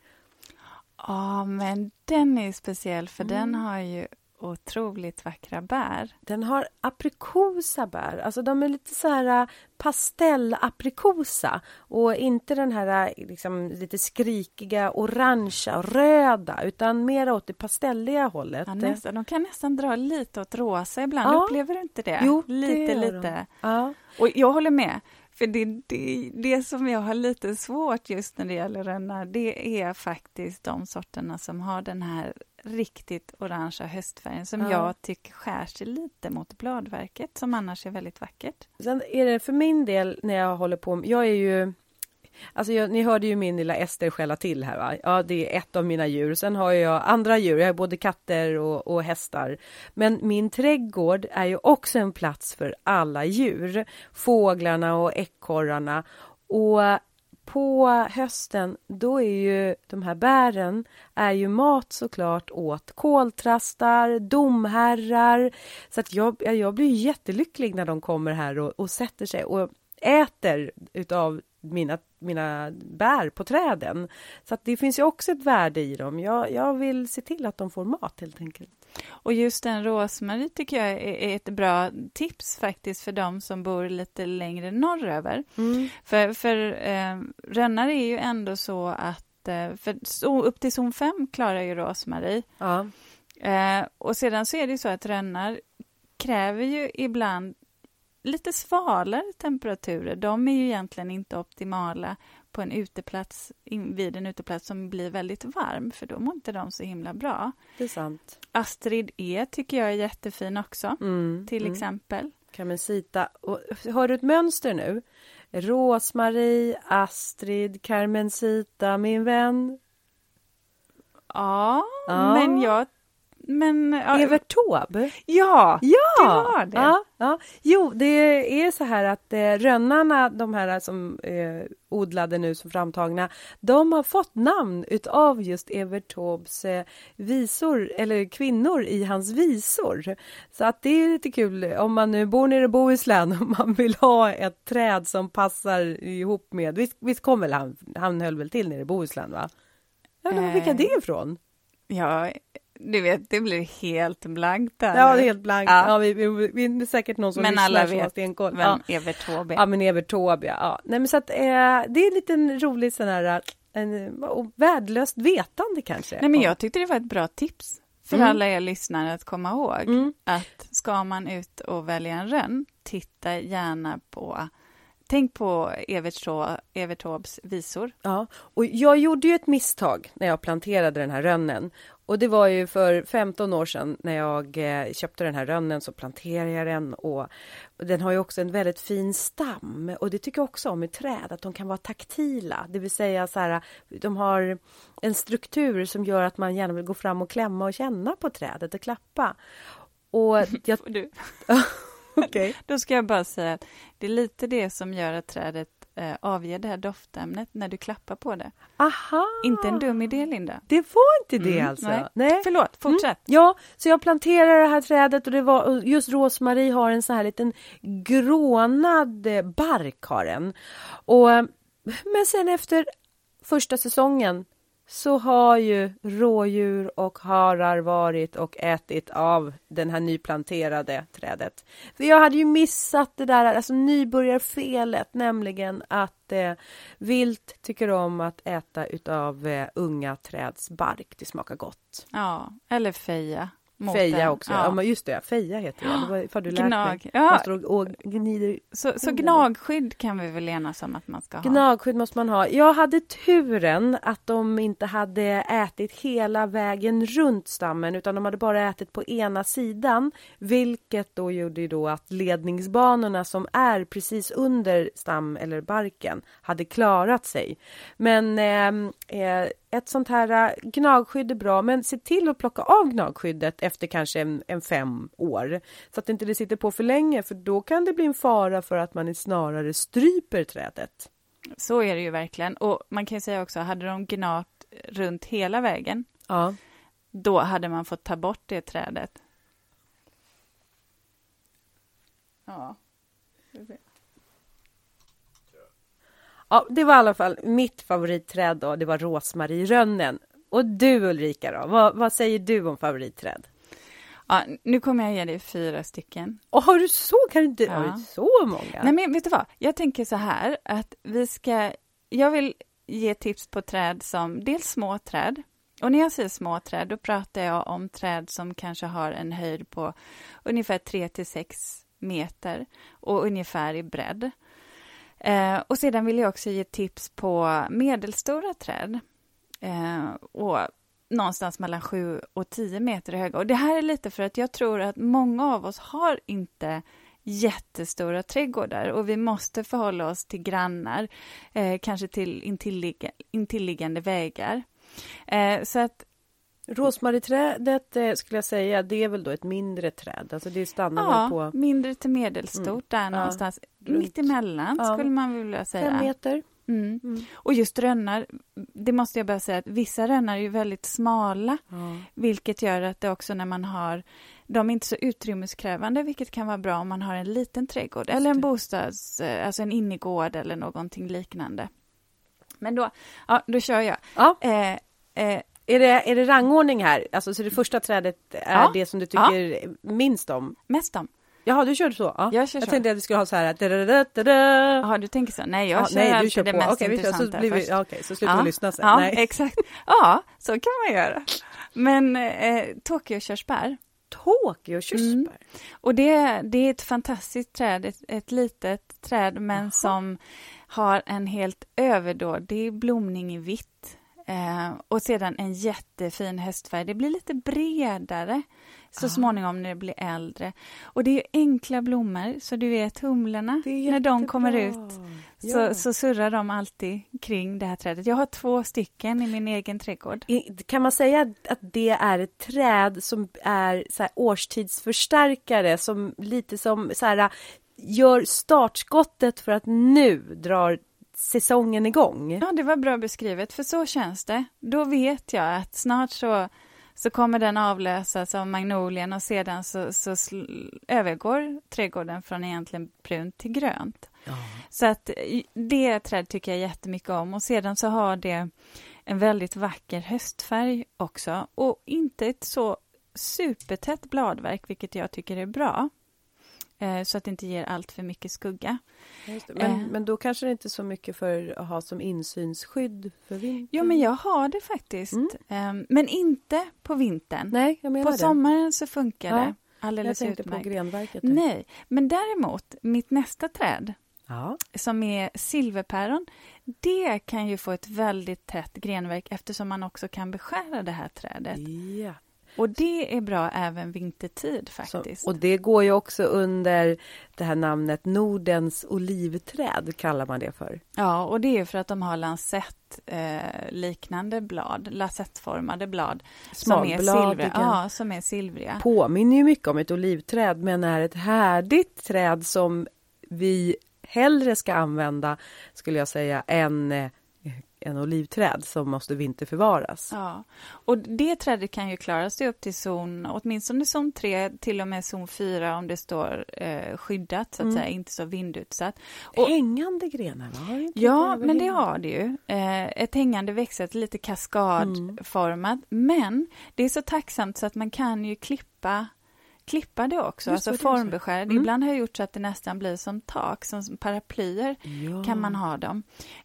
Ja, men den är speciell för mm. den har ju otroligt vackra bär. Den har aprikosa bär, alltså de är lite så här äh, pastellaprikosa och inte den här äh, liksom, lite skrikiga orangea, röda utan mer åt det pastelliga hållet. Ja, nästan. De kan nästan dra lite åt rosa ibland, ja. upplever du inte det? Jo, lite, det lite. Ja. Och jag håller med. För det, det, det som jag har lite svårt just när det gäller rönnar, det är faktiskt de sorterna som har den här riktigt orangea höstfärgen som ja. jag tycker skär sig lite mot bladverket som annars är väldigt vackert. Sen är det för min del när jag håller på, jag är ju Alltså jag, ni hörde ju min lilla Ester skälla till här va? Ja, det är ett av mina djur. Sen har jag andra djur, jag har både katter och, och hästar. Men min trädgård är ju också en plats för alla djur. Fåglarna och ekorrarna. Och på hösten, då är ju de här bären är ju mat såklart åt koltrastar, domherrar. Så att jag, jag blir jättelycklig när de kommer här och, och sätter sig och äter utav mina, mina bär på träden. Så att det finns ju också ett värde i dem. Jag, jag vill se till att de får mat helt enkelt. Och just den rosmarie tycker jag är ett bra tips faktiskt för de som bor lite längre norröver. Mm. För, för eh, rönnar är ju ändå så att eh, för så, upp till zon 5 klarar ju rosmarie. Ja. Eh, och sedan så är det ju så att rönnar kräver ju ibland lite svalare temperaturer. De är ju egentligen inte optimala på en uteplats, vid en uteplats som blir väldigt varm, för då mår inte de så himla bra. Det är sant. Astrid E tycker jag är jättefin också, mm, till mm. exempel. Carmencita. Och, har du ett mönster nu? Rosmarie, Astrid, Carmencita, min vän. Ja, ja. men jag men, ja, Evert Taube? Ja, ja, det var det. Ja, ja. Jo, det är så här att eh, rönnarna, de här som är odlade nu som framtagna, de har fått namn utav just Evert Taubes eh, visor, eller kvinnor i hans visor. Så att det är lite kul om man nu bor nere i Bohuslän och man vill ha ett träd som passar ihop med, visst, visst kom väl han, han höll väl till nere i Bohuslän va? Ja, men var fick jag det ifrån? Ja, du vet, det blir helt blankt där. Ja, det är helt blankt. Ja. ja vi, vi, vi, det är säkert någon som men alla vet vem ja. Evert Taube Ja, men Evert Taube, ja. Nej, men så att eh, det är en liten rolig sån här en, och värdelöst vetande kanske. Nej, men jag tyckte det var ett bra tips för mm. alla er lyssnare att komma ihåg mm. att ska man ut och välja en rönn, titta gärna på Tänk på Evert Taubes visor. Ja, och jag gjorde ju ett misstag när jag planterade den här rönnen. Och det var ju för 15 år sedan när jag eh, köpte den här rönnen så planterade jag den och den har ju också en väldigt fin stam och det tycker jag också om i träd att de kan vara taktila, det vill säga så här de har en struktur som gör att man gärna vill gå fram och klämma och känna på trädet och klappa. Och jag... du. okay. Då ska jag bara säga att det är lite det som gör att trädet eh, avger det här doftämnet när du klappar på det. Aha! Inte en dum idé, Linda. Det var inte det mm, alltså? Nej. nej. Förlåt, fortsätt. Mm. Ja, så jag planterade det här trädet och det var just rosmarie har en sån här liten grånad eh, bark har den. Och, eh, men sen efter första säsongen så har ju rådjur och harar varit och ätit av den här nyplanterade trädet. För jag hade ju missat det där alltså nybörjarfelet, nämligen att eh, vilt tycker om att äta utav eh, unga träds bark. Det smakar gott. Ja, eller feja. Feja också, ja. ja. just det, Feja heter det. Det var du Gnag. Ja. Och, och gnider. Så, så gnagskydd kan vi väl enas om att man ska ha? Gnagskydd måste man ha. Jag hade turen att de inte hade ätit hela vägen runt stammen utan de hade bara ätit på ena sidan. Vilket då gjorde då att ledningsbanorna som är precis under stam eller barken hade klarat sig. Men eh, eh, ett sånt här äh, gnagskydd är bra, men se till att plocka av gnagskyddet efter kanske en, en fem år. Så att inte det sitter på för länge, för då kan det bli en fara för att man snarare stryper trädet. Så är det ju verkligen. Och man kan säga också, hade de gnagt runt hela vägen, Ja. då hade man fått ta bort det trädet. Ja. Ja, det var i alla fall mitt favoritträd då, det var rosmarirönnen. Och du Ulrika då, vad, vad säger du om favoritträd? ja, nu kommer jag ge dig fyra stycken. Och har du så, kan du inte, Ja. har du så många? Nej, men vet du vad? Jag tänker så här att vi ska... Jag vill ge tips på träd som dels små träd. Och när jag säger små träd, då pratar jag om träd som kanske har en höjd på ungefär 3 till 6 meter och ungefär i bredd. Eh, och sedan vill jag också ge tips på medelstora träd. Eh, och någonstans mellan 7 och 10 meter höga. Och det här är lite för att jag tror att många av oss har inte jättestora trädgårdar och vi måste förhålla oss till grannar, eh, kanske till intilliggande vägar. Eh, så att Rosmariträdet eh, skulle jag säga, det är väl då ett mindre träd, alltså det stannar ja, på mindre till medelstort Mm. där Ja, någonstans, runt. mitt emellan Ja. skulle man vilja fem säga. meter. Mm. Mm. Och just rönnar, det måste jag bara säga att vissa rönnar är ju väldigt smala, Ja. vilket gör att det också när man har de är inte så utrymmeskrävande, vilket kan vara bra om man har en liten trädgård Just eller en bostads, eh, alltså en innergård eller någonting liknande. Men då, ja, då kör jag. Ja. Eh, eh, Är, det, är det rangordning här? Alltså så det första trädet är Ja. det som du tycker minst om? mest om. Jaha, du körde så? Ja. Jag kör jag så. tänkte att vi skulle ha så här... Jaha, du tänker så? Nej, jag Ja, kör nej, du kör det på. mest så, intressanta blir vi, först. ja, okej, så slutar vi lyssna sen. Ja, nej. exakt. Ja, så kan man göra. Men eh, Tokyo-körsbär, Tokyo och körsbär. Mm. Och det, det är ett fantastiskt träd, ett, ett litet träd men Jaha. som har en helt överdådig blomning i vitt. Eh, och sedan en jättefin höstfärg. Det blir lite bredare så Ah. småningom när det blir äldre. Och det är enkla blommor, så du vet humlorna, när de kommer ut så, Ja. så surrar de alltid kring det här trädet. Jag har två stycken i min egen trädgård. Kan man säga att det är ett träd som är så årstidsförstärkare, som lite som så här, gör startskottet för att nu drar säsongen igång? Ja, det var bra beskrivet, för så känns det. Då vet jag att snart så, så kommer den avlösas av magnolien och sedan så, så övergår trädgården från egentligen brunt till grönt. Ja. Så att det träd tycker jag jättemycket om och sedan så har det en väldigt vacker höstfärg också och inte ett så supertätt bladverk, vilket jag tycker är bra. Eh, Så att det inte ger allt för mycket skugga. Men, Eh. men då kanske det inte är så mycket för att ha som insynsskydd för vintern? Jo, men jag har det faktiskt. Mm. Ehm, Men inte på vintern. Nej, jag menar På det. sommaren så funkar Ja, det Jag alldeles tänkte utmärkt. på grenverket. Nej, men däremot, mitt nästa träd Ja. som är silverpäron, det kan ju få ett väldigt tätt grenverk eftersom man också kan beskära det här trädet. ja. Och det är bra även vintertid faktiskt. Så, och det går ju också under det här namnet Nordens olivträd, kallar man det för. Ja, och det är för att de har lansett eh, liknande blad, lansettformade blad. Som är silvriga. Ja, som är silvriga. Påminner ju mycket om ett olivträd, men är ett härdigt träd som vi hellre ska använda, skulle jag säga, än eh, en olivträd som måste vinterförvaras. Ja, och det trädet kan ju klara sig upp till zon, åtminstone zon 3, till och med zon 4 om det står eh, skyddat, så att Mm. säga, inte så vindutsatt. Och- Hängande grenar, va? Ja, men det har det ju. Eh, ett hängande växtsätt, lite kaskadformat, Mm. men det är så tacksamt så att man kan ju klippa klippa det också, Just alltså formbeskära. Mm. Ibland har jag gjort så att det nästan blir som tak, som paraplyer Ja. kan man ha dem.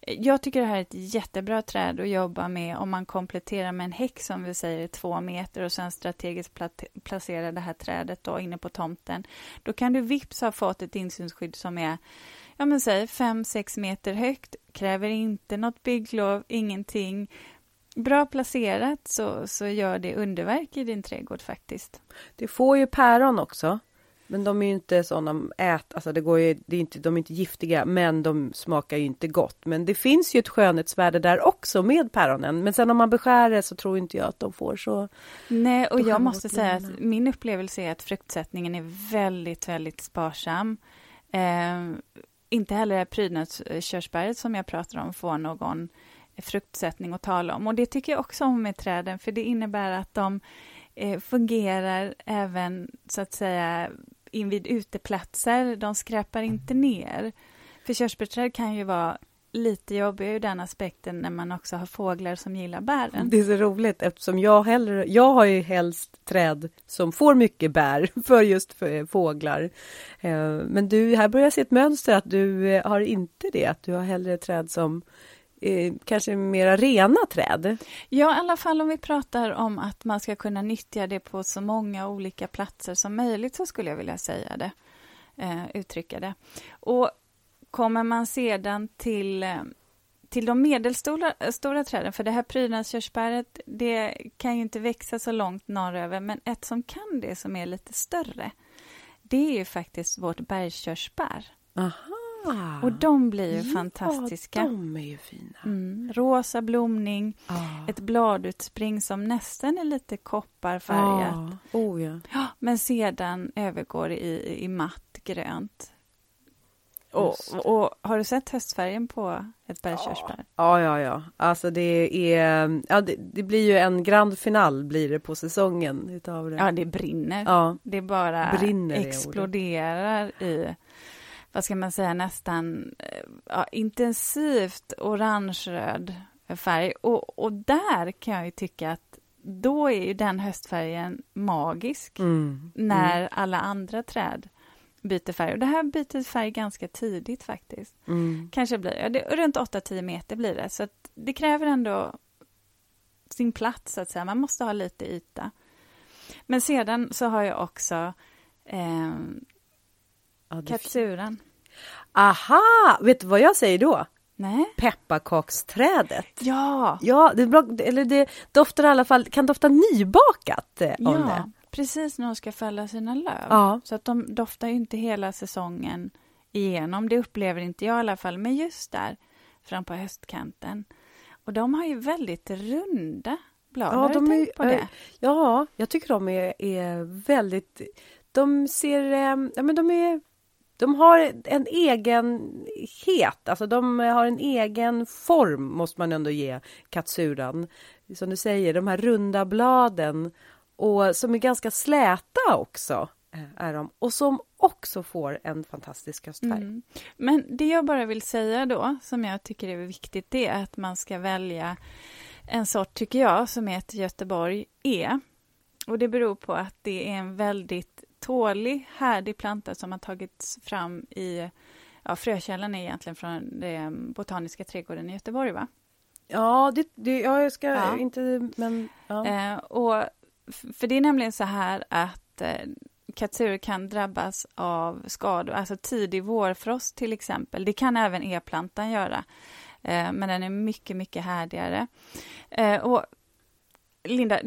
Jag tycker det här är ett jättebra träd att jobba med om man kompletterar med en häck som vi säger är två meter och sen strategiskt plat- placera det här trädet då inne på tomten. Då kan du vips ha fått ett insynsskydd som är ja men säg 5-6 meter högt, kräver inte något bygglov, ingenting. Bra placerat så, så gör det underverk i din trädgård faktiskt. Det får ju päron också. Men de är ju inte sådana ät, alltså det går ju, det är inte, de är inte giftiga men de smakar ju inte gott. Men det finns ju ett skönhetsvärde där också med päronen. Men sen om man beskär det så tror inte jag att de får så. Nej, och jag måste säga att min upplevelse är att fruktsättningen är väldigt, väldigt sparsam. Eh, inte heller prydnadskörsbäret som jag pratar om får någon fruktsättning att tala om. Och det tycker jag också om med träden, för det innebär att de eh, fungerar även så att säga invid uteplatser. De skräpar inte ner. För körsbärsträd kan ju vara lite jobbiga ur den aspekten när man också har fåglar som gillar bären. Det är så roligt eftersom jag hellre, jag har ju helst träd som får mycket bär för just för fåglar. Eh, men du, här börjar jag se ett mönster att du eh, har inte det, att du har hellre träd som eh, kanske mera rena träd. Ja, i alla fall om vi pratar om att man ska kunna nyttja det på så många olika platser som möjligt så skulle jag vilja säga det, eh, uttrycka det. Och kommer man sedan till eh, till de medelstora stora träden, för det här prydnadskörsbäret, det kan ju inte växa så långt norröver, men ett som kan det, som är lite större, det är ju faktiskt vårt bergskörsbär. Aha. Och de blir ju ja, fantastiska. de är ju fina. Mm, rosa blomning, ah. ett bladutspring som nästan är lite kopparfärgat. Ah. Oh, ja. ja. men sedan övergår i, i matt grönt. Och, och, har du sett höstfärgen på ett bergskörsbär? Ja, ja, ja. Alltså det är, ja det, det, blir ju en grand final blir det på säsongen utav det. Ja, det brinner. Ja. Det bara brinner exploderar i vad ska man säga, nästan eh, ja, intensivt orange-röd färg. Och, och där kan jag ju tycka att då är ju den höstfärgen magisk mm. när mm. alla andra träd byter färg. Och det här byter färg ganska tidigt faktiskt. Mm. Kanske blir ja, det, runt 8-10 meter blir det. Så det kräver ändå sin plats, så att säga. Man måste ha lite yta. Men sedan så har jag också eh, Ja, Katsuran. Aha! Vet du vad jag säger då? Nej. Pepparkaksträdet. Ja! Ja, det, eller det doftar i alla fall, kan dofta nybakat eh, om ja, det. precis när de ska fälla sina löv. Ja. Så att de doftar ju inte hela säsongen igenom. Det upplever inte jag i alla fall, men just där fram på höstkanten. Och de har ju väldigt runda blad. Ja, har du tänkt är, på det? Ja, jag tycker de är, är väldigt... De ser... Eh, ja, men de är de har en egenhet, alltså de har en egen form måste man ändå ge katsuran. Som du säger, de här runda bladen och som är ganska släta också eh, är de och som också får en fantastisk höstfärg. Mm. Men det jag bara vill säga då, som jag tycker är viktigt, det är att man ska välja en sort, tycker jag, som heter Göteborg E. Och det beror på att det är en väldigt tålig, härdig planta som har tagits fram i... Ja, frökällan är egentligen från den botaniska trädgården i Göteborg, va? Ja, det, det, ja jag ska ja. inte... Men, ja. eh, och, för det är nämligen så här att eh, katsur kan drabbas av skador, alltså tidig vårfrost till exempel. Det kan även e-plantan göra, eh, men den är mycket, mycket härdigare. Eh, och Linda,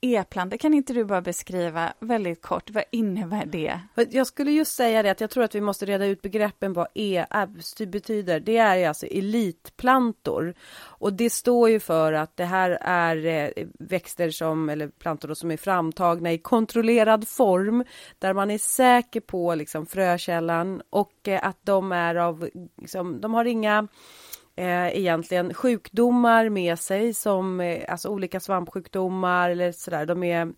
e-plantor, kan inte du bara beskriva väldigt kort, vad innebär det? Jag skulle just säga det att jag tror att vi måste reda ut begreppen vad e betyder. Det är alltså elitplantor och det står ju för att det här är eh, växter som, eller plantor som är framtagna i kontrollerad form där man är säker på liksom frökällan och eh, att de är av, liksom, de har inga eh, egentligen sjukdomar med sig som eh, alltså olika svampsjukdomar eller sådär. De är,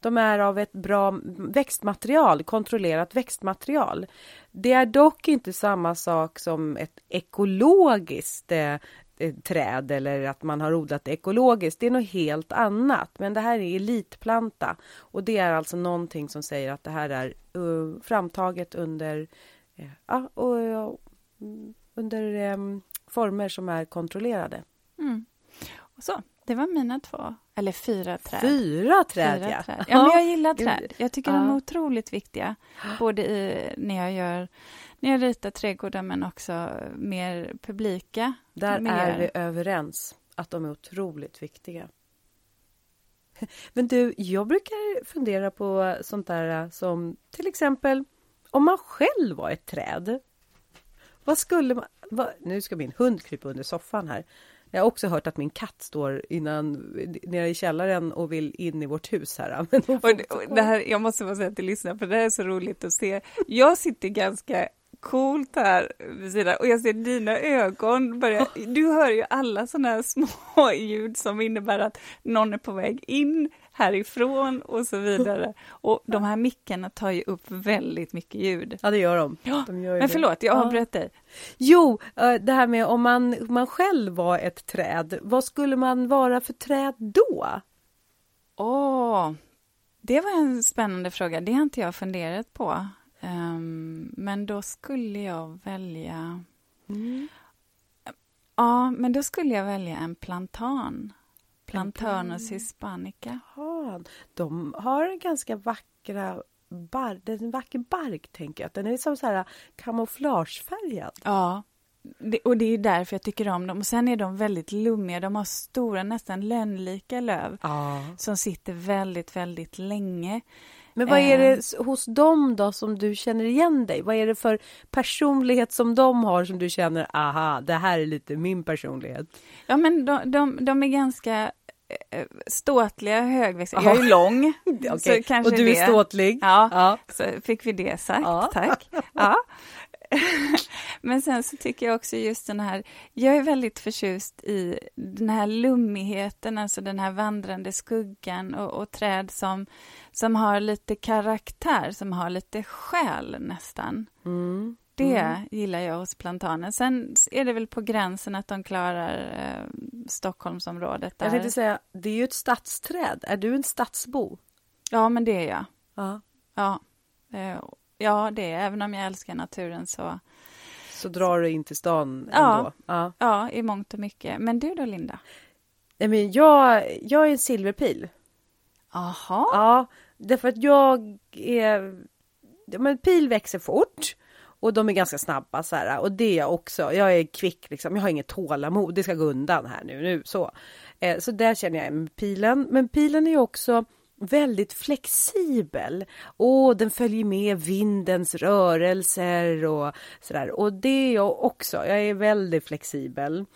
de är av ett bra växtmaterial, kontrollerat växtmaterial. Det är dock inte samma sak som ett ekologiskt eh, eh träd eller att man har odlat ekologiskt. Det är något helt annat. Men det här är elitplanta och det är alltså någonting som säger att det här är uh, framtaget under uh, uh, under um, former som är kontrollerade. Mm. Och så, det var mina två, eller fyra träd. Fyra träd, fyra ja. Träd. Ja, men jag gillar träd. Jag tycker ja. de är otroligt viktiga, både i, när jag gör när jag ritar trädgårdar men också mer publika Där miljöer. är vi överens, att de är otroligt viktiga. Men du, jag brukar fundera på sånt där som till exempel om man själv var ett träd. Vad skulle man... Vad, nu ska min hund krypa under soffan här. Jag har också hört att min katt står innan, nere i källaren och vill in i vårt hus här. Och det, och det här jag måste bara säga till lyssnarna, för det här är så roligt att se. Jag sitter ganska coolt här vid sidan och jag ser dina ögon börja, du hör ju alla sådana här små ljud som innebär att någon är på väg in härifrån och så vidare. Och de här mickarna tar ju upp väldigt mycket ljud. Ja, det gör de. Ja, de gör men förlåt, jag avbröt dig. Jo, eh, det här med om man, man själv var ett träd, vad skulle man vara för träd då? Åh, oh, det var en spännande fråga. Det har inte jag funderat på. Um, men då skulle jag välja... Mm. Ja, men då skulle jag välja en plantan. Plantanus hispanica. Jaha, de har ganska vackra bark, det är en vacker bark tänker jag. Den är som så här kamouflagefärgad. Ja, det, och det är därför jag tycker om dem. Och sen är de väldigt lummiga. De har stora, nästan lönnlika löv ja. som sitter väldigt, väldigt länge. Men vad är det eh. hos dem då som du känner igen dig? Vad är det för personlighet som de har som du känner, aha, det här är lite min personlighet? Ja, men de, de, de är ganska eh, ståtliga högväxta. Jag är ju lång. okay. och du är det. ståtlig. Ja, ja, så fick vi det sagt, ja. tack. Ja. Men sen så tycker jag också just den här, jag är väldigt förtjust i den här lummigheten, alltså den här vandrande skuggan och, och träd som, som har lite karaktär, som har lite själ nästan. Mm. Det mm. gillar jag hos plantanen. Sen är det väl på gränsen att de klarar eh, Stockholmsområdet. Där. Jag tänkte säga, det är ju ett stadsträd. Är du en stadsbo? Ja, men det är jag. Ja. Ja, eh, ja det är Även om jag älskar naturen så... Så drar du in till stan ändå? Ja, ja. ja i mångt och mycket. Men du då, Linda? Nej, men jag, jag är en silverpil. Aha. Ja, därför att jag är... Men pil växer fort. Och de är ganska snabba så här. Och det är jag också. Jag är kvick liksom. Jag har inget tålamod. Det ska gå undan här nu. nu så. Eh, så där känner jag med pilen. Men pilen är också väldigt flexibel och den följer med vindens rörelser och sådär. Och det är jag också. Jag är väldigt flexibel.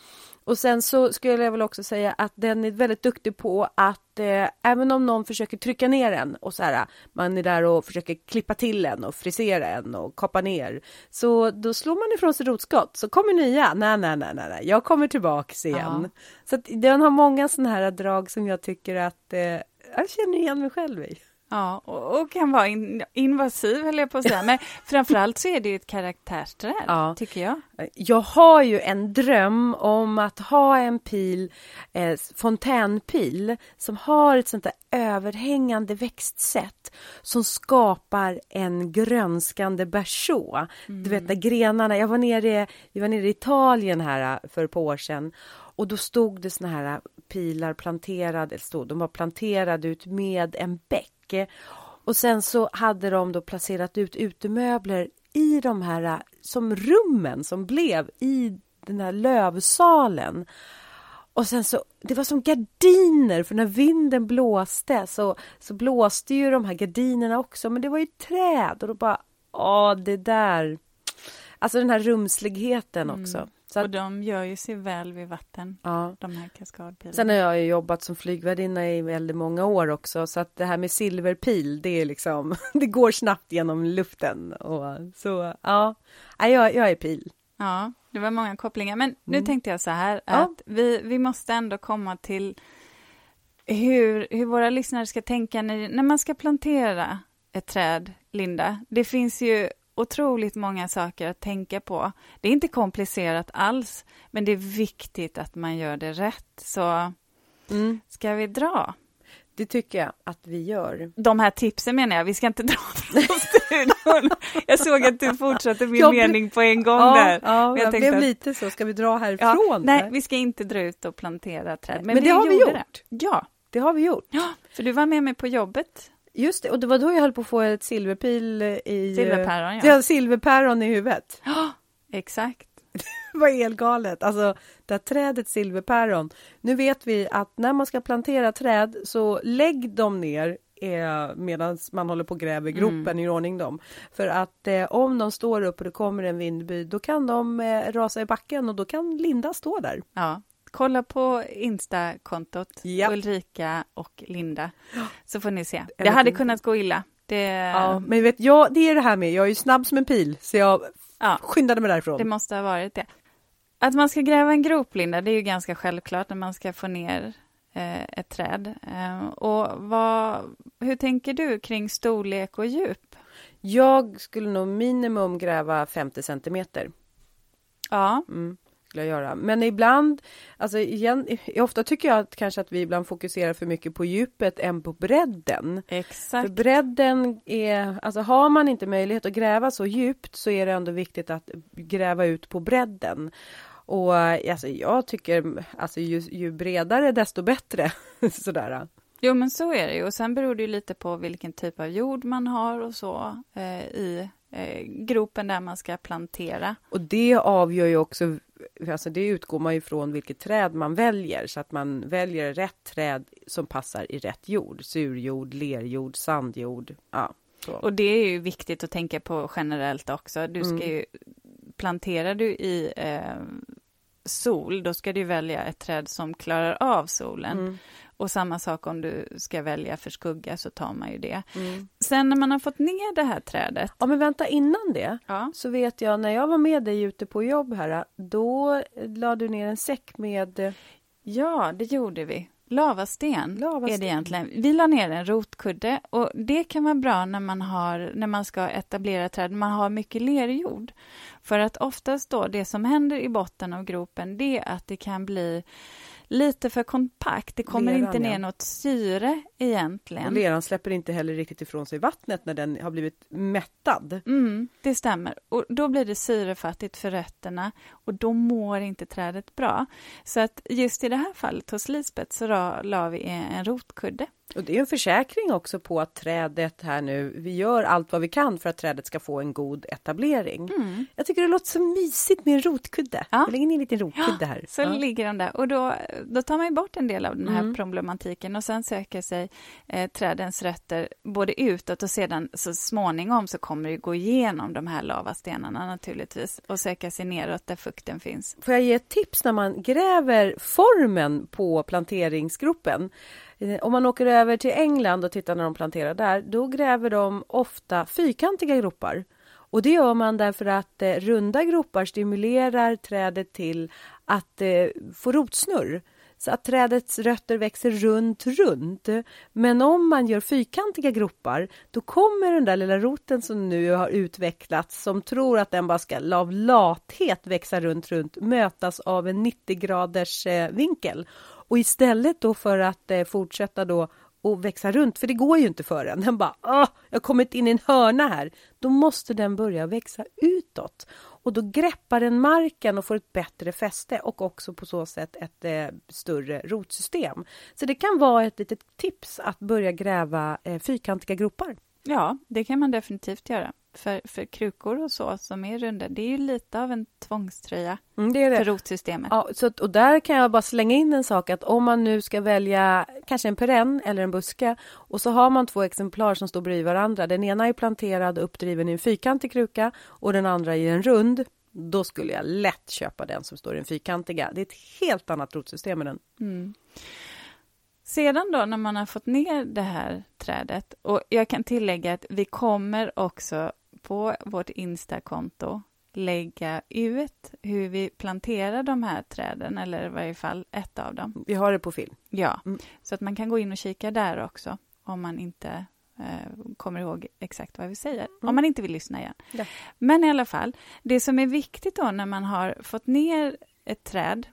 Och sen så skulle jag väl också säga att den är väldigt duktig på att eh, även om någon försöker trycka ner en och så här, man är där och försöker klippa till en och frisera en och kapa ner. Så då slår man ifrån sig rotskott, så kommer nya. Nej, nej, nej, nej, jag kommer tillbaks igen. Ja. Så den har många sådana här drag som jag tycker att eh, jag känner igen mig själv i. Ja, och, och, kan vara in, invasiv, höll jag på att säga. Men framförallt så är det ju ett karaktärsträd, ja. tycker jag. Jag har ju en dröm om att ha en pil, eh, fontänpil, som har ett sånt där överhängande växtsätt som skapar en grönskande berså. Mm. Du vet, när grenarna... Jag var nere, vi var nere i Italien här eh, för ett par år sedan och då stod det såna här pilar planterade, stod, de var planterade ut med en bäck och sen så hade de då placerat ut utemöbler i de här som rummen som blev i den här lövsalen. Och sen så, det var som gardiner, för när vinden blåste så, så blåste ju de här gardinerna också, men det var ju träd och då bara, ja det där. Alltså den här rumsligheten mm. Så och de gör ju sig väl vid vatten, ja. de här kaskadpilarna. Sen har jag ju jobbat som flygvärdinna i väldigt många år också, så att det här med silverpil, det är liksom, det går snabbt genom luften. Och så, ja, jag, jag är pil. Ja, det var många kopplingar, men nu mm. tänkte jag så här, att ja. vi, vi måste ändå komma till hur, hur våra lyssnare ska tänka när, när man ska plantera ett träd, Linda. Det finns ju otroligt många saker att tänka på. Det är inte komplicerat alls, men det är viktigt att man gör det rätt. Så mm. ska vi dra? Det tycker jag att vi gör. De här tipsen menar jag, vi ska inte dra från studion. Jag såg att du fortsatte min jag mening på en gång ja, där. Ja, jag, jag blev att... lite så, ska vi dra härifrån? Ja, nej, vi ska inte dra ut och plantera träd. Men, men det har vi gjort. Det. Ja, det har vi gjort. Ja, för du var med mig på jobbet Just det, och det var då jag höll på att få ett silverpil i... Silverpäron, ja. ja silverpäron i huvudet. Ja, exakt. var elgalet. Alltså, det här trädet silverpäron. Nu vet vi att när man ska plantera träd så lägg dem ner eh, medan man håller på och gräver gropen mm. i ordning dem. För att eh, om de står upp och det kommer en vindby, då kan de eh, rasa i backen och då kan Linda stå där. Ja, kolla på Insta-kontot yep. Ulrika och Linda så får ni se. Det hade kunnat gå illa. Det... Ja, men vet jag, det är det här med, jag är ju snabb som en pil, så jag ja, skyndade mig därifrån. Det måste ha varit det. Att man ska gräva en grop, Linda, det är ju ganska självklart när man ska få ner eh, ett träd. Eh, och vad, hur tänker du kring storlek och djup? Jag skulle nog minimum gräva 50 centimeter. Ja. Mm skulle jag göra. Men ibland, alltså igen, ofta tycker jag att kanske att vi ibland fokuserar för mycket på djupet än på bredden. Exakt. För bredden är, alltså har man inte möjlighet att gräva så djupt så är det ändå viktigt att gräva ut på bredden. Och alltså, jag tycker, alltså ju, ju bredare desto bättre. Sådär. Jo, men så är det ju. Och sen beror det ju lite på vilken typ av jord man har och så eh, i eh, gropen där man ska plantera. Och det avgör ju också alltså det utgår man ifrån vilket träd man väljer så att man väljer rätt träd som passar i rätt jord. Surjord, lerjord, sandjord. Ja, så. Och det är ju viktigt att tänka på generellt också. Du ska mm. ju, planterar du i eh, sol, då ska du välja ett träd som klarar av solen. Mm. Och samma sak om du ska välja för skugga så tar man ju det. Mm. Sen när man har fått ner det här trädet. Ja men vänta innan det ja. så vet jag när jag var med dig ute på jobb här då la du ner en säck med Ja det gjorde vi. Lavasten, Lavasten, är det egentligen. Vi la ner en rotkudde och det kan vara bra när man, har, när man ska etablera träd, man har mycket lerjord. För att oftast då, det som händer i botten av gropen, det är att det kan bli lite för kompakt. Det kommer leran, inte ner ja. något syre egentligen. Och leran släpper inte heller riktigt ifrån sig vattnet när den har blivit mättad. Mm, det stämmer. Och då blir det syrefattigt för rötterna och då mår inte trädet bra. Så att just i det här fallet hos Lisbeth så la vi en rotkudde. Och det är en försäkring också på att trädet här nu, vi gör allt vad vi kan för att trädet ska få en god etablering. Mm. Jag tycker det låter så mysigt med en rotkudde. Ja. Jag lägger in en liten rotkudde här. så ja. ligger den där och då, då tar man bort en del av den här mm. problematiken och sen söker sig eh, trädens rötter både utåt och sedan så småningom så kommer det gå igenom de här lavastenarna naturligtvis och söka sig neråt där fukten finns. Får jag ge ett tips när man gräver formen på planteringsgropen? Eh, om man åker över till England och tittar när de planterar där, då gräver de ofta fyrkantiga gropar. Och det gör man därför att eh, runda gropar stimulerar trädet till att eh, få rotsnurr så att trädets rötter växer runt, runt. Men om man gör fyrkantiga gropar, då kommer den där lilla roten som nu har utvecklats, som tror att den bara ska av lathet växa runt, runt, mötas av en 90 graders eh, vinkel. Och istället då för att eh, fortsätta då och växa runt, för det går ju inte för den. Den bara, Åh, jag har kommit in i en hörna här. Då måste den börja växa utåt. Och då greppar den marken och får ett bättre fäste och också på så sätt ett eh, större rotsystem. Så det kan vara ett litet tips att börja gräva eh, fyrkantiga gropar. Ja, det kan man definitivt göra. För, för krukor och så som är runda, det är ju lite av en tvångströja mm, det det. för rotsystemet. Ja, så, och där kan jag bara slänga in en sak att om man nu ska välja kanske en perenn eller en buske och så har man två exemplar som står bredvid varandra. Den ena är planterad och uppdriven i en fyrkantig kruka och den andra i en rund. Då skulle jag lätt köpa den som står i den fyrkantiga. Det är ett helt annat rotsystem med den. Mm. Sedan då när man har fått ner det här trädet och jag kan tillägga att vi kommer också på vårt Insta-konto lägga ut hur vi planterar de här träden, eller i varje fall ett av dem. Vi har det på film. Ja, mm. så att man kan gå in och kika där också om man inte eh, kommer ihåg exakt vad vi säger, mm. om man inte vill lyssna igen. Ja. Men i alla fall, det som är viktigt då när man har fått ner ett träd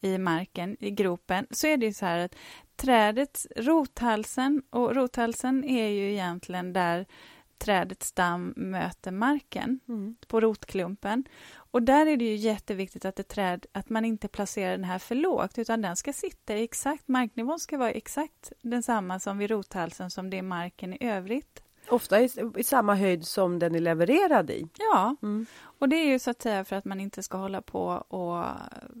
i marken, i gropen, så är det så här att trädets rothalsen, och rothalsen är ju egentligen där trädets stam möter marken mm. på rotklumpen. Och där är det ju jätteviktigt att ett träd, att man inte placerar den här för lågt, utan den ska sitta exakt, marknivån ska vara exakt densamma som vid rothalsen som det är marken i övrigt. Ofta i, i samma höjd som den är levererad i. Ja, mm. och det är ju så att säga för att man inte ska hålla på och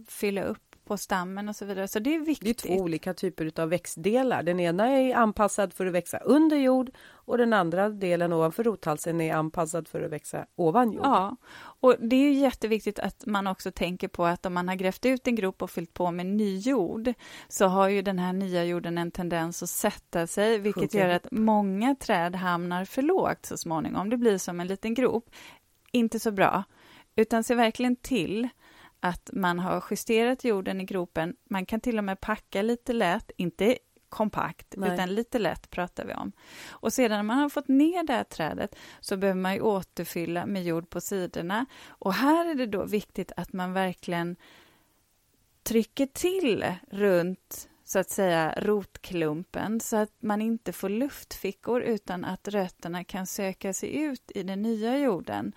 fylla upp på stammen och så vidare. Så det är viktigt. Det är två olika typer av växtdelar. Den ena är anpassad för att växa under jord och den andra delen ovanför rothalsen är anpassad för att växa ovan jord. Ja, och det är jätteviktigt att man också tänker på att om man har grävt ut en grop och fyllt på med ny jord så har ju den här nya jorden en tendens att sätta sig, vilket Sjunker. gör att många träd hamnar för lågt så småningom. Det blir som en liten grop. Inte så bra, utan se verkligen till att man har justerat jorden i gropen. Man kan till och med packa lite lätt, inte kompakt, Nej. utan lite lätt pratar vi om. Och sedan när man har fått ner det här trädet så behöver man ju återfylla med jord på sidorna. Och här är det då viktigt att man verkligen trycker till runt så att säga rotklumpen så att man inte får luftfickor utan att rötterna kan söka sig ut i den nya jorden.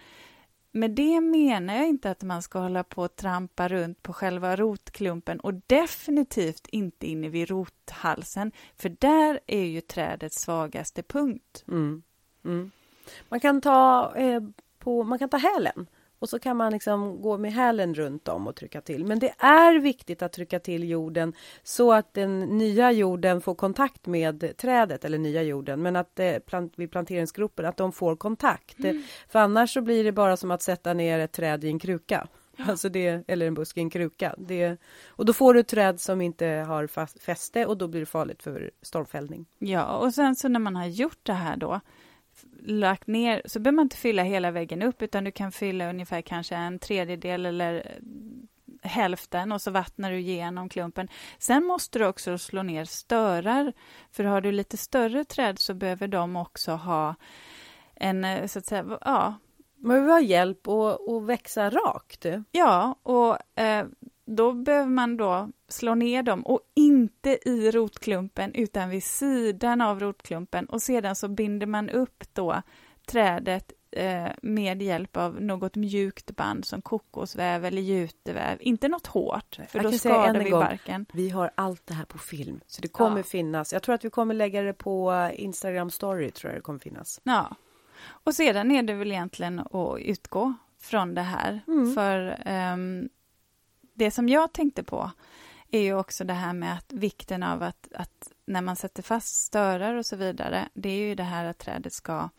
Med det menar jag inte att man ska hålla på och trampa runt på själva rotklumpen och definitivt inte inne vid rothalsen, för där är ju trädets svagaste punkt. Mm. Mm. Man kan ta eh, på, man kan ta hälen och så kan man liksom gå med hälen runt om och trycka till. Men det är viktigt att trycka till jorden så att den nya jorden får kontakt med trädet, eller nya jorden, men att eh, plant, vid planteringsgropen, att de får kontakt. Mm. För annars så blir det bara som att sätta ner ett träd i en kruka. Ja. Alltså det, eller en buske i en kruka. Det, och då får du ett träd som inte har fast, fäste och då blir det farligt för stormfällning. Ja, och sen så när man har gjort det här då lagt ner, så behöver man inte fylla hela väggen upp, utan du kan fylla ungefär kanske en tredjedel eller hälften och så vattnar du igenom klumpen. Sen måste du också slå ner störar, för har du lite större träd så behöver de också ha en, eh, så att säga, ja. Man behöver ha hjälp att växa rakt. Ja, och eh, då behöver man då slå ner dem och inte i rotklumpen utan vid sidan av rotklumpen och sedan så binder man upp då trädet eh, med hjälp av något mjukt band som kokosväv eller juteväv, inte något hårt för då skadar vi barken. Vi har allt det här på film så det kommer ja. finnas. Jag tror att vi kommer lägga det på Instagram story tror jag det kommer finnas. Ja, och sedan är det väl egentligen att utgå från det här mm. för um, det som jag tänkte på är ju också det här med att vikten av att, att när man sätter fast störar och så vidare, det är ju det här att trädet ska,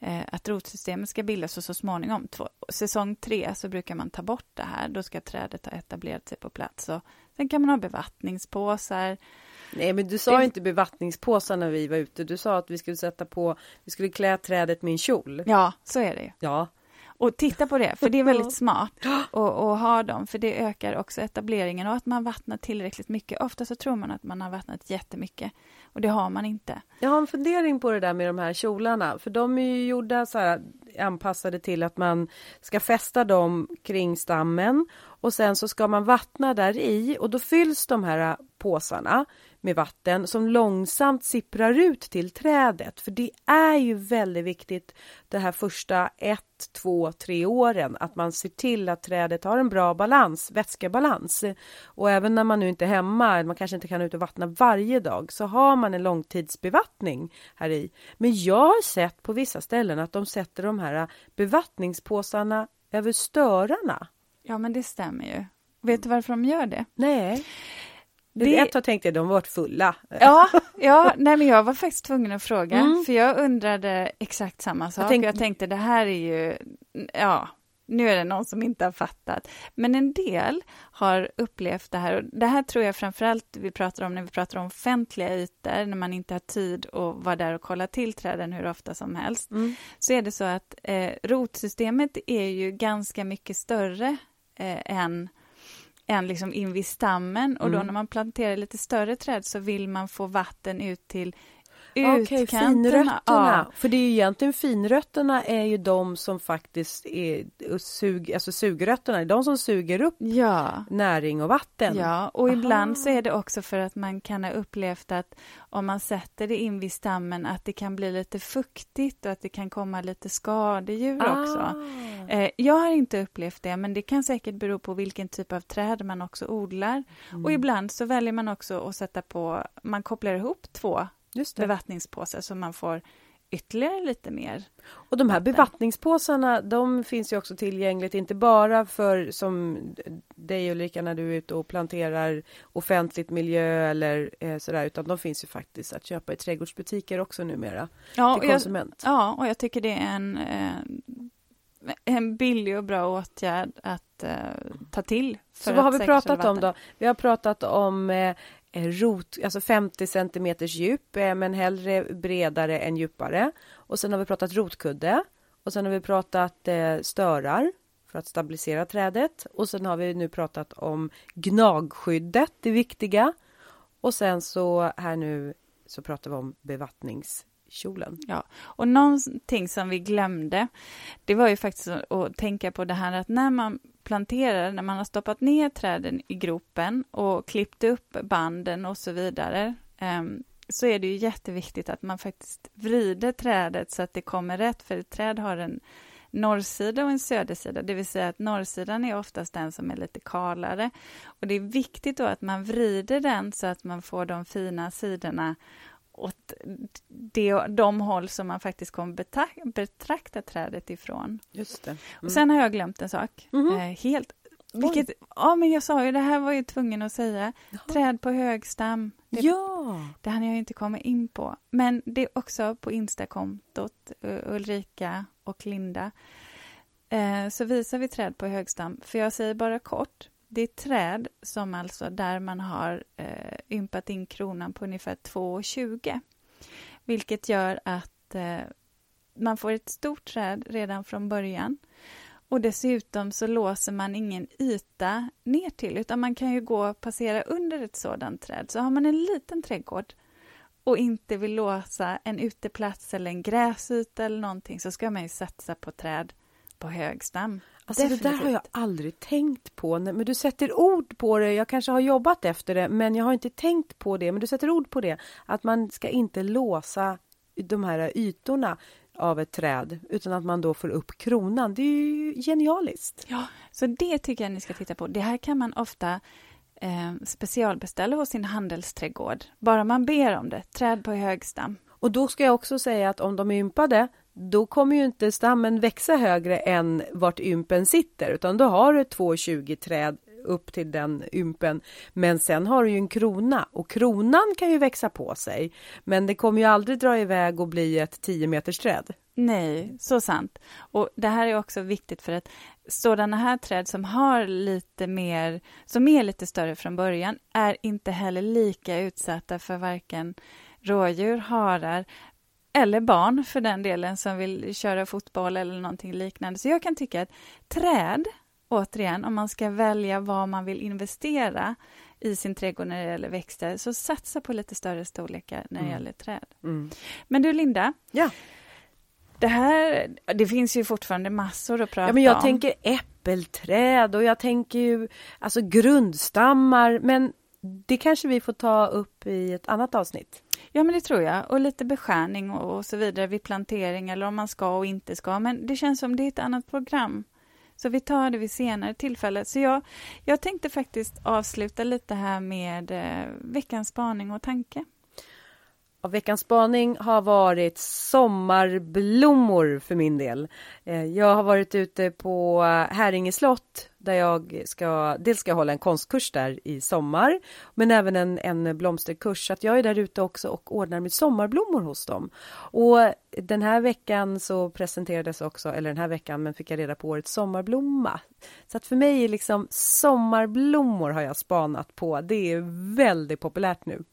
eh, att rotsystemet ska bildas och så småningom, två, säsong tre, så brukar man ta bort det här, då ska trädet ha etablerat sig på plats. Och sen kan man ha bevattningspåsar. Nej, men du sa det... inte bevattningspåsar när vi var ute, du sa att vi skulle sätta på, vi skulle klä trädet med en kjol. Ja, så är det ju. Ja, och titta på det, för det är väldigt smart att, ha dem, för det ökar också etableringen. Och att man vattnar tillräckligt mycket. Ofta så tror man att man har vattnat jättemycket. Och det har man inte. Jag har en fundering på det där med de här kjolarna, för de är ju gjorda så här anpassade till att man ska fästa dem kring stammen och sen så ska man vattna där i och då fylls de här påsarna med vatten som långsamt sipprar ut till trädet. För det är ju väldigt viktigt de här första ett, två, tre åren att man ser till att trädet har en bra balans, vätskebalans. Och även när man nu inte är hemma, man kanske inte kan ut och vattna varje dag, så har man en långtidsbevattning här i. Men jag har sett på vissa ställen att de sätter de här bevattningspåsarna över störarna. Ja, men det stämmer ju. Vet du varför de gör det? Nej. Det... Ett tag tänkte jag de varit fulla. Ja, ja nej, men jag var faktiskt tvungen att fråga, mm. för jag undrade exakt samma sak. Jag tänkte... jag tänkte det här är ju, ja, nu är det någon som inte har fattat. Men en del har upplevt det här, och det här tror jag framförallt vi pratar om när vi pratar om offentliga ytor, när man inte har tid att vara där och kolla till träden hur ofta som helst, mm. så är det så att eh, rotsystemet är ju ganska mycket större än än liksom in vid stammen och då mm. när man planterar lite större träd så vill man få vatten ut till Okej, okay, finrötterna. Ja. För det är ju egentligen finrötterna är ju de som faktiskt är sug, alltså sugrötterna, är de som suger upp ja. näring och vatten. Ja, och Aha. ibland så är det också för att man kan ha upplevt att om man sätter det in vid stammen att det kan bli lite fuktigt och att det kan komma lite skadedjur ah. också. Eh, jag har inte upplevt det, men det kan säkert bero på vilken typ av träd man också odlar. Mm. Och ibland så väljer man också att sätta på, man kopplar ihop två bevattningspåsar så man får ytterligare lite mer. Och de här bevattningspåsarna, de finns ju också tillgängligt, inte bara för som dig Ulrika när du är ute och planterar offentligt miljö eller eh, sådär, utan de finns ju faktiskt att köpa i trädgårdsbutiker också numera. Ja, till konsument. Jag, ja, och jag tycker det är en, eh, en billig och bra åtgärd att eh, ta till. Så vad har vi pratat om då? Vi har pratat om eh, Eh, rot, alltså 50 centimeters djup, eh, men hellre bredare än djupare. Och sen har vi pratat rotkudde. Och sen har vi pratat eh, störar för att stabilisera trädet. Och sen har vi nu pratat om gnagskyddet, det viktiga. Och sen så här nu så pratar vi om bevattnings kjolen. Ja, och någonting som vi glömde, det var ju faktiskt att tänka på det här att när man planterar, när man har stoppat ner träden i gropen och klippt upp banden och så vidare, ehm, så är det ju jätteviktigt att man faktiskt vrider trädet så att det kommer rätt, för ett träd har en norrsida och en södersida, det vill säga att norrsidan är oftast den som är lite kalare. Och det är viktigt då att man vrider den så att man får de fina sidorna åt det, de håll som man faktiskt kommer betrakta, betrakta trädet ifrån. Just det. Mm. Och sen har jag glömt en sak. Mm. Eh, helt vilket, ja, men jag sa ju, det här var jag tvungen att säga. Jaha. Träd på högstam. Det, ja! Det hann jag inte komma in på. Men det är också på Instakontot, Ulrika och Linda. Eh, så visar vi träd på högstam. För jag säger bara kort, det är träd som alltså där man har eh, ympat in kronan på ungefär 2,20. Vilket gör att eh, man får ett stort träd redan från början. Och dessutom så låser man ingen yta ner till, utan man kan ju gå och passera under ett sådant träd. Så har man en liten trädgård och inte vill låsa en uteplats eller en gräsyta eller någonting så ska man ju satsa på träd på hög stam. Alltså det där har jag aldrig tänkt på. Men du sätter ord på det. Jag kanske har jobbat efter det, men jag har inte tänkt på det. Men du sätter ord på det. Att man ska inte låsa de här ytorna av ett träd utan att man då får upp kronan. Det är ju genialiskt. Ja, så det tycker jag ni ska titta på. Det här kan man ofta eh, specialbeställa hos sin handelsträdgård. Bara man ber om det. Träd på hög stam. Och då ska jag också säga att om de är ympade då kommer ju inte stammen växa högre än vart ympen sitter utan då har du 2,20 träd upp till den ympen. Men sen har du ju en krona och kronan kan ju växa på sig. Men det kommer ju aldrig dra iväg och bli ett 10 meters träd. Nej, så sant. Och det här är också viktigt för att sådana här träd som har lite mer, som är lite större från början, är inte heller lika utsatta för varken rådjur, harar eller barn för den delen som vill köra fotboll eller någonting liknande. Så jag kan tycka att träd återigen, om man ska välja vad man vill investera i sin trädgård när det gäller växter, så satsa på lite större storlekar när det mm. gäller träd. Mm. Men du Linda, ja. det här, det finns ju fortfarande massor att prata ja, men jag om. tänker äppelträd och jag tänker ju alltså grundstammar, men det kanske vi får ta upp i ett annat avsnitt. Ja, men det tror jag. Och lite beskärning och så vidare vid plantering eller om man ska och inte ska. Men det känns som det är ett annat program. Så vi tar det vid senare tillfälle. Så jag, jag tänkte faktiskt avsluta lite här med eh, veckans spaning och tanke. Veckans spaning har varit sommarblommor för min del. Eh, jag har varit ute på Häringe slott där jag ska, dels ska jag hålla en konstkurs där i sommar, men även en, en blomsterkurs. Så att jag är där ute också och ordnar med sommarblommor hos dem. Och den här veckan så presenterades också, eller den här veckan, men fick jag reda på årets sommarblomma. Så att för mig är liksom sommarblommor har jag spanat på. Det är väldigt populärt nu.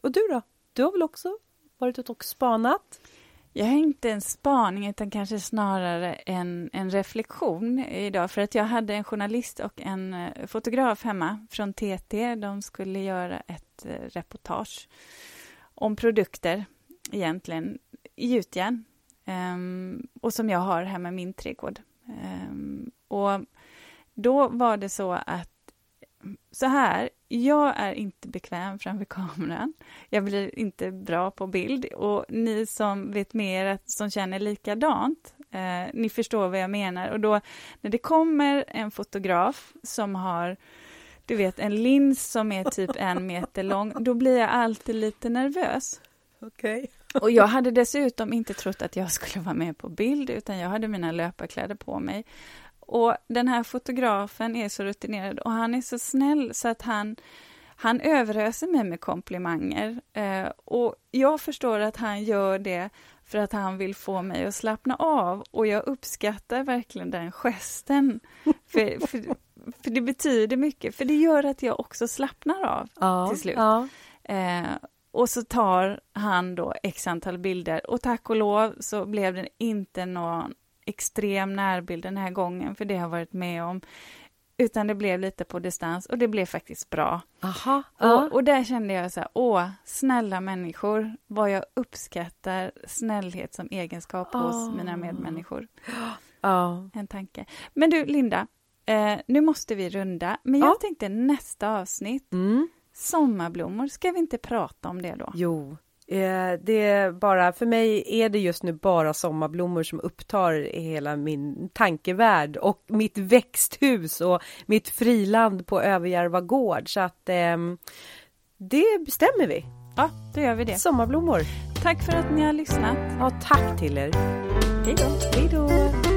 Och du då? Du har väl också varit ute och spanat? Jag har inte en spaning, utan kanske snarare en, en reflektion idag. För att jag hade en journalist och en eh, fotograf hemma från TT. De skulle göra ett eh, reportage om produkter, egentligen, i gjutjärn. Um, ehm, och som jag har hemma i min trädgård. Um, och då var det så att så här, jag är inte bekväm framför kameran. Jag blir inte bra på bild och ni som vet mer, som känner likadant, eh, ni förstår vad jag menar. Och då när det kommer en fotograf som har du vet, en lins som är typ en meter lång, då blir jag alltid lite nervös. Okej. Okay. Och jag hade dessutom inte trott att jag skulle vara med på bild, utan jag hade mina löparkläder på mig. Och den här fotografen är så rutinerad och han är så snäll så att han han överöser mig med komplimanger eh, och jag förstår att han gör det för att han vill få mig att slappna av och jag uppskattar verkligen den gesten. för, för, för, det betyder mycket, för det gör att jag också slappnar av ja, till slut. Ja. Eh, och så tar han då x antal bilder och tack och lov så blev det inte någon extrem närbild den här gången, för det har jag varit med om. Utan det blev lite på distans och det blev faktiskt bra. Aha, och, och där kände jag så här, åh, snälla människor, vad jag uppskattar snällhet som egenskap oh. hos mina medmänniskor. Oh. En tanke. Men du, Linda, eh, nu måste vi runda, men jag oh. tänkte nästa avsnitt, mm. sommarblommor, ska vi inte prata om det då? Jo, det är bara, för mig är det just nu bara sommarblommor som upptar hela min tankevärld och mitt växthus och mitt friland på Överjärva gård. Så att eh, det bestämmer vi. Ja, då gör vi det. Sommarblommor. Tack för att ni har lyssnat. Ja, tack till er. Hej då. Hej då.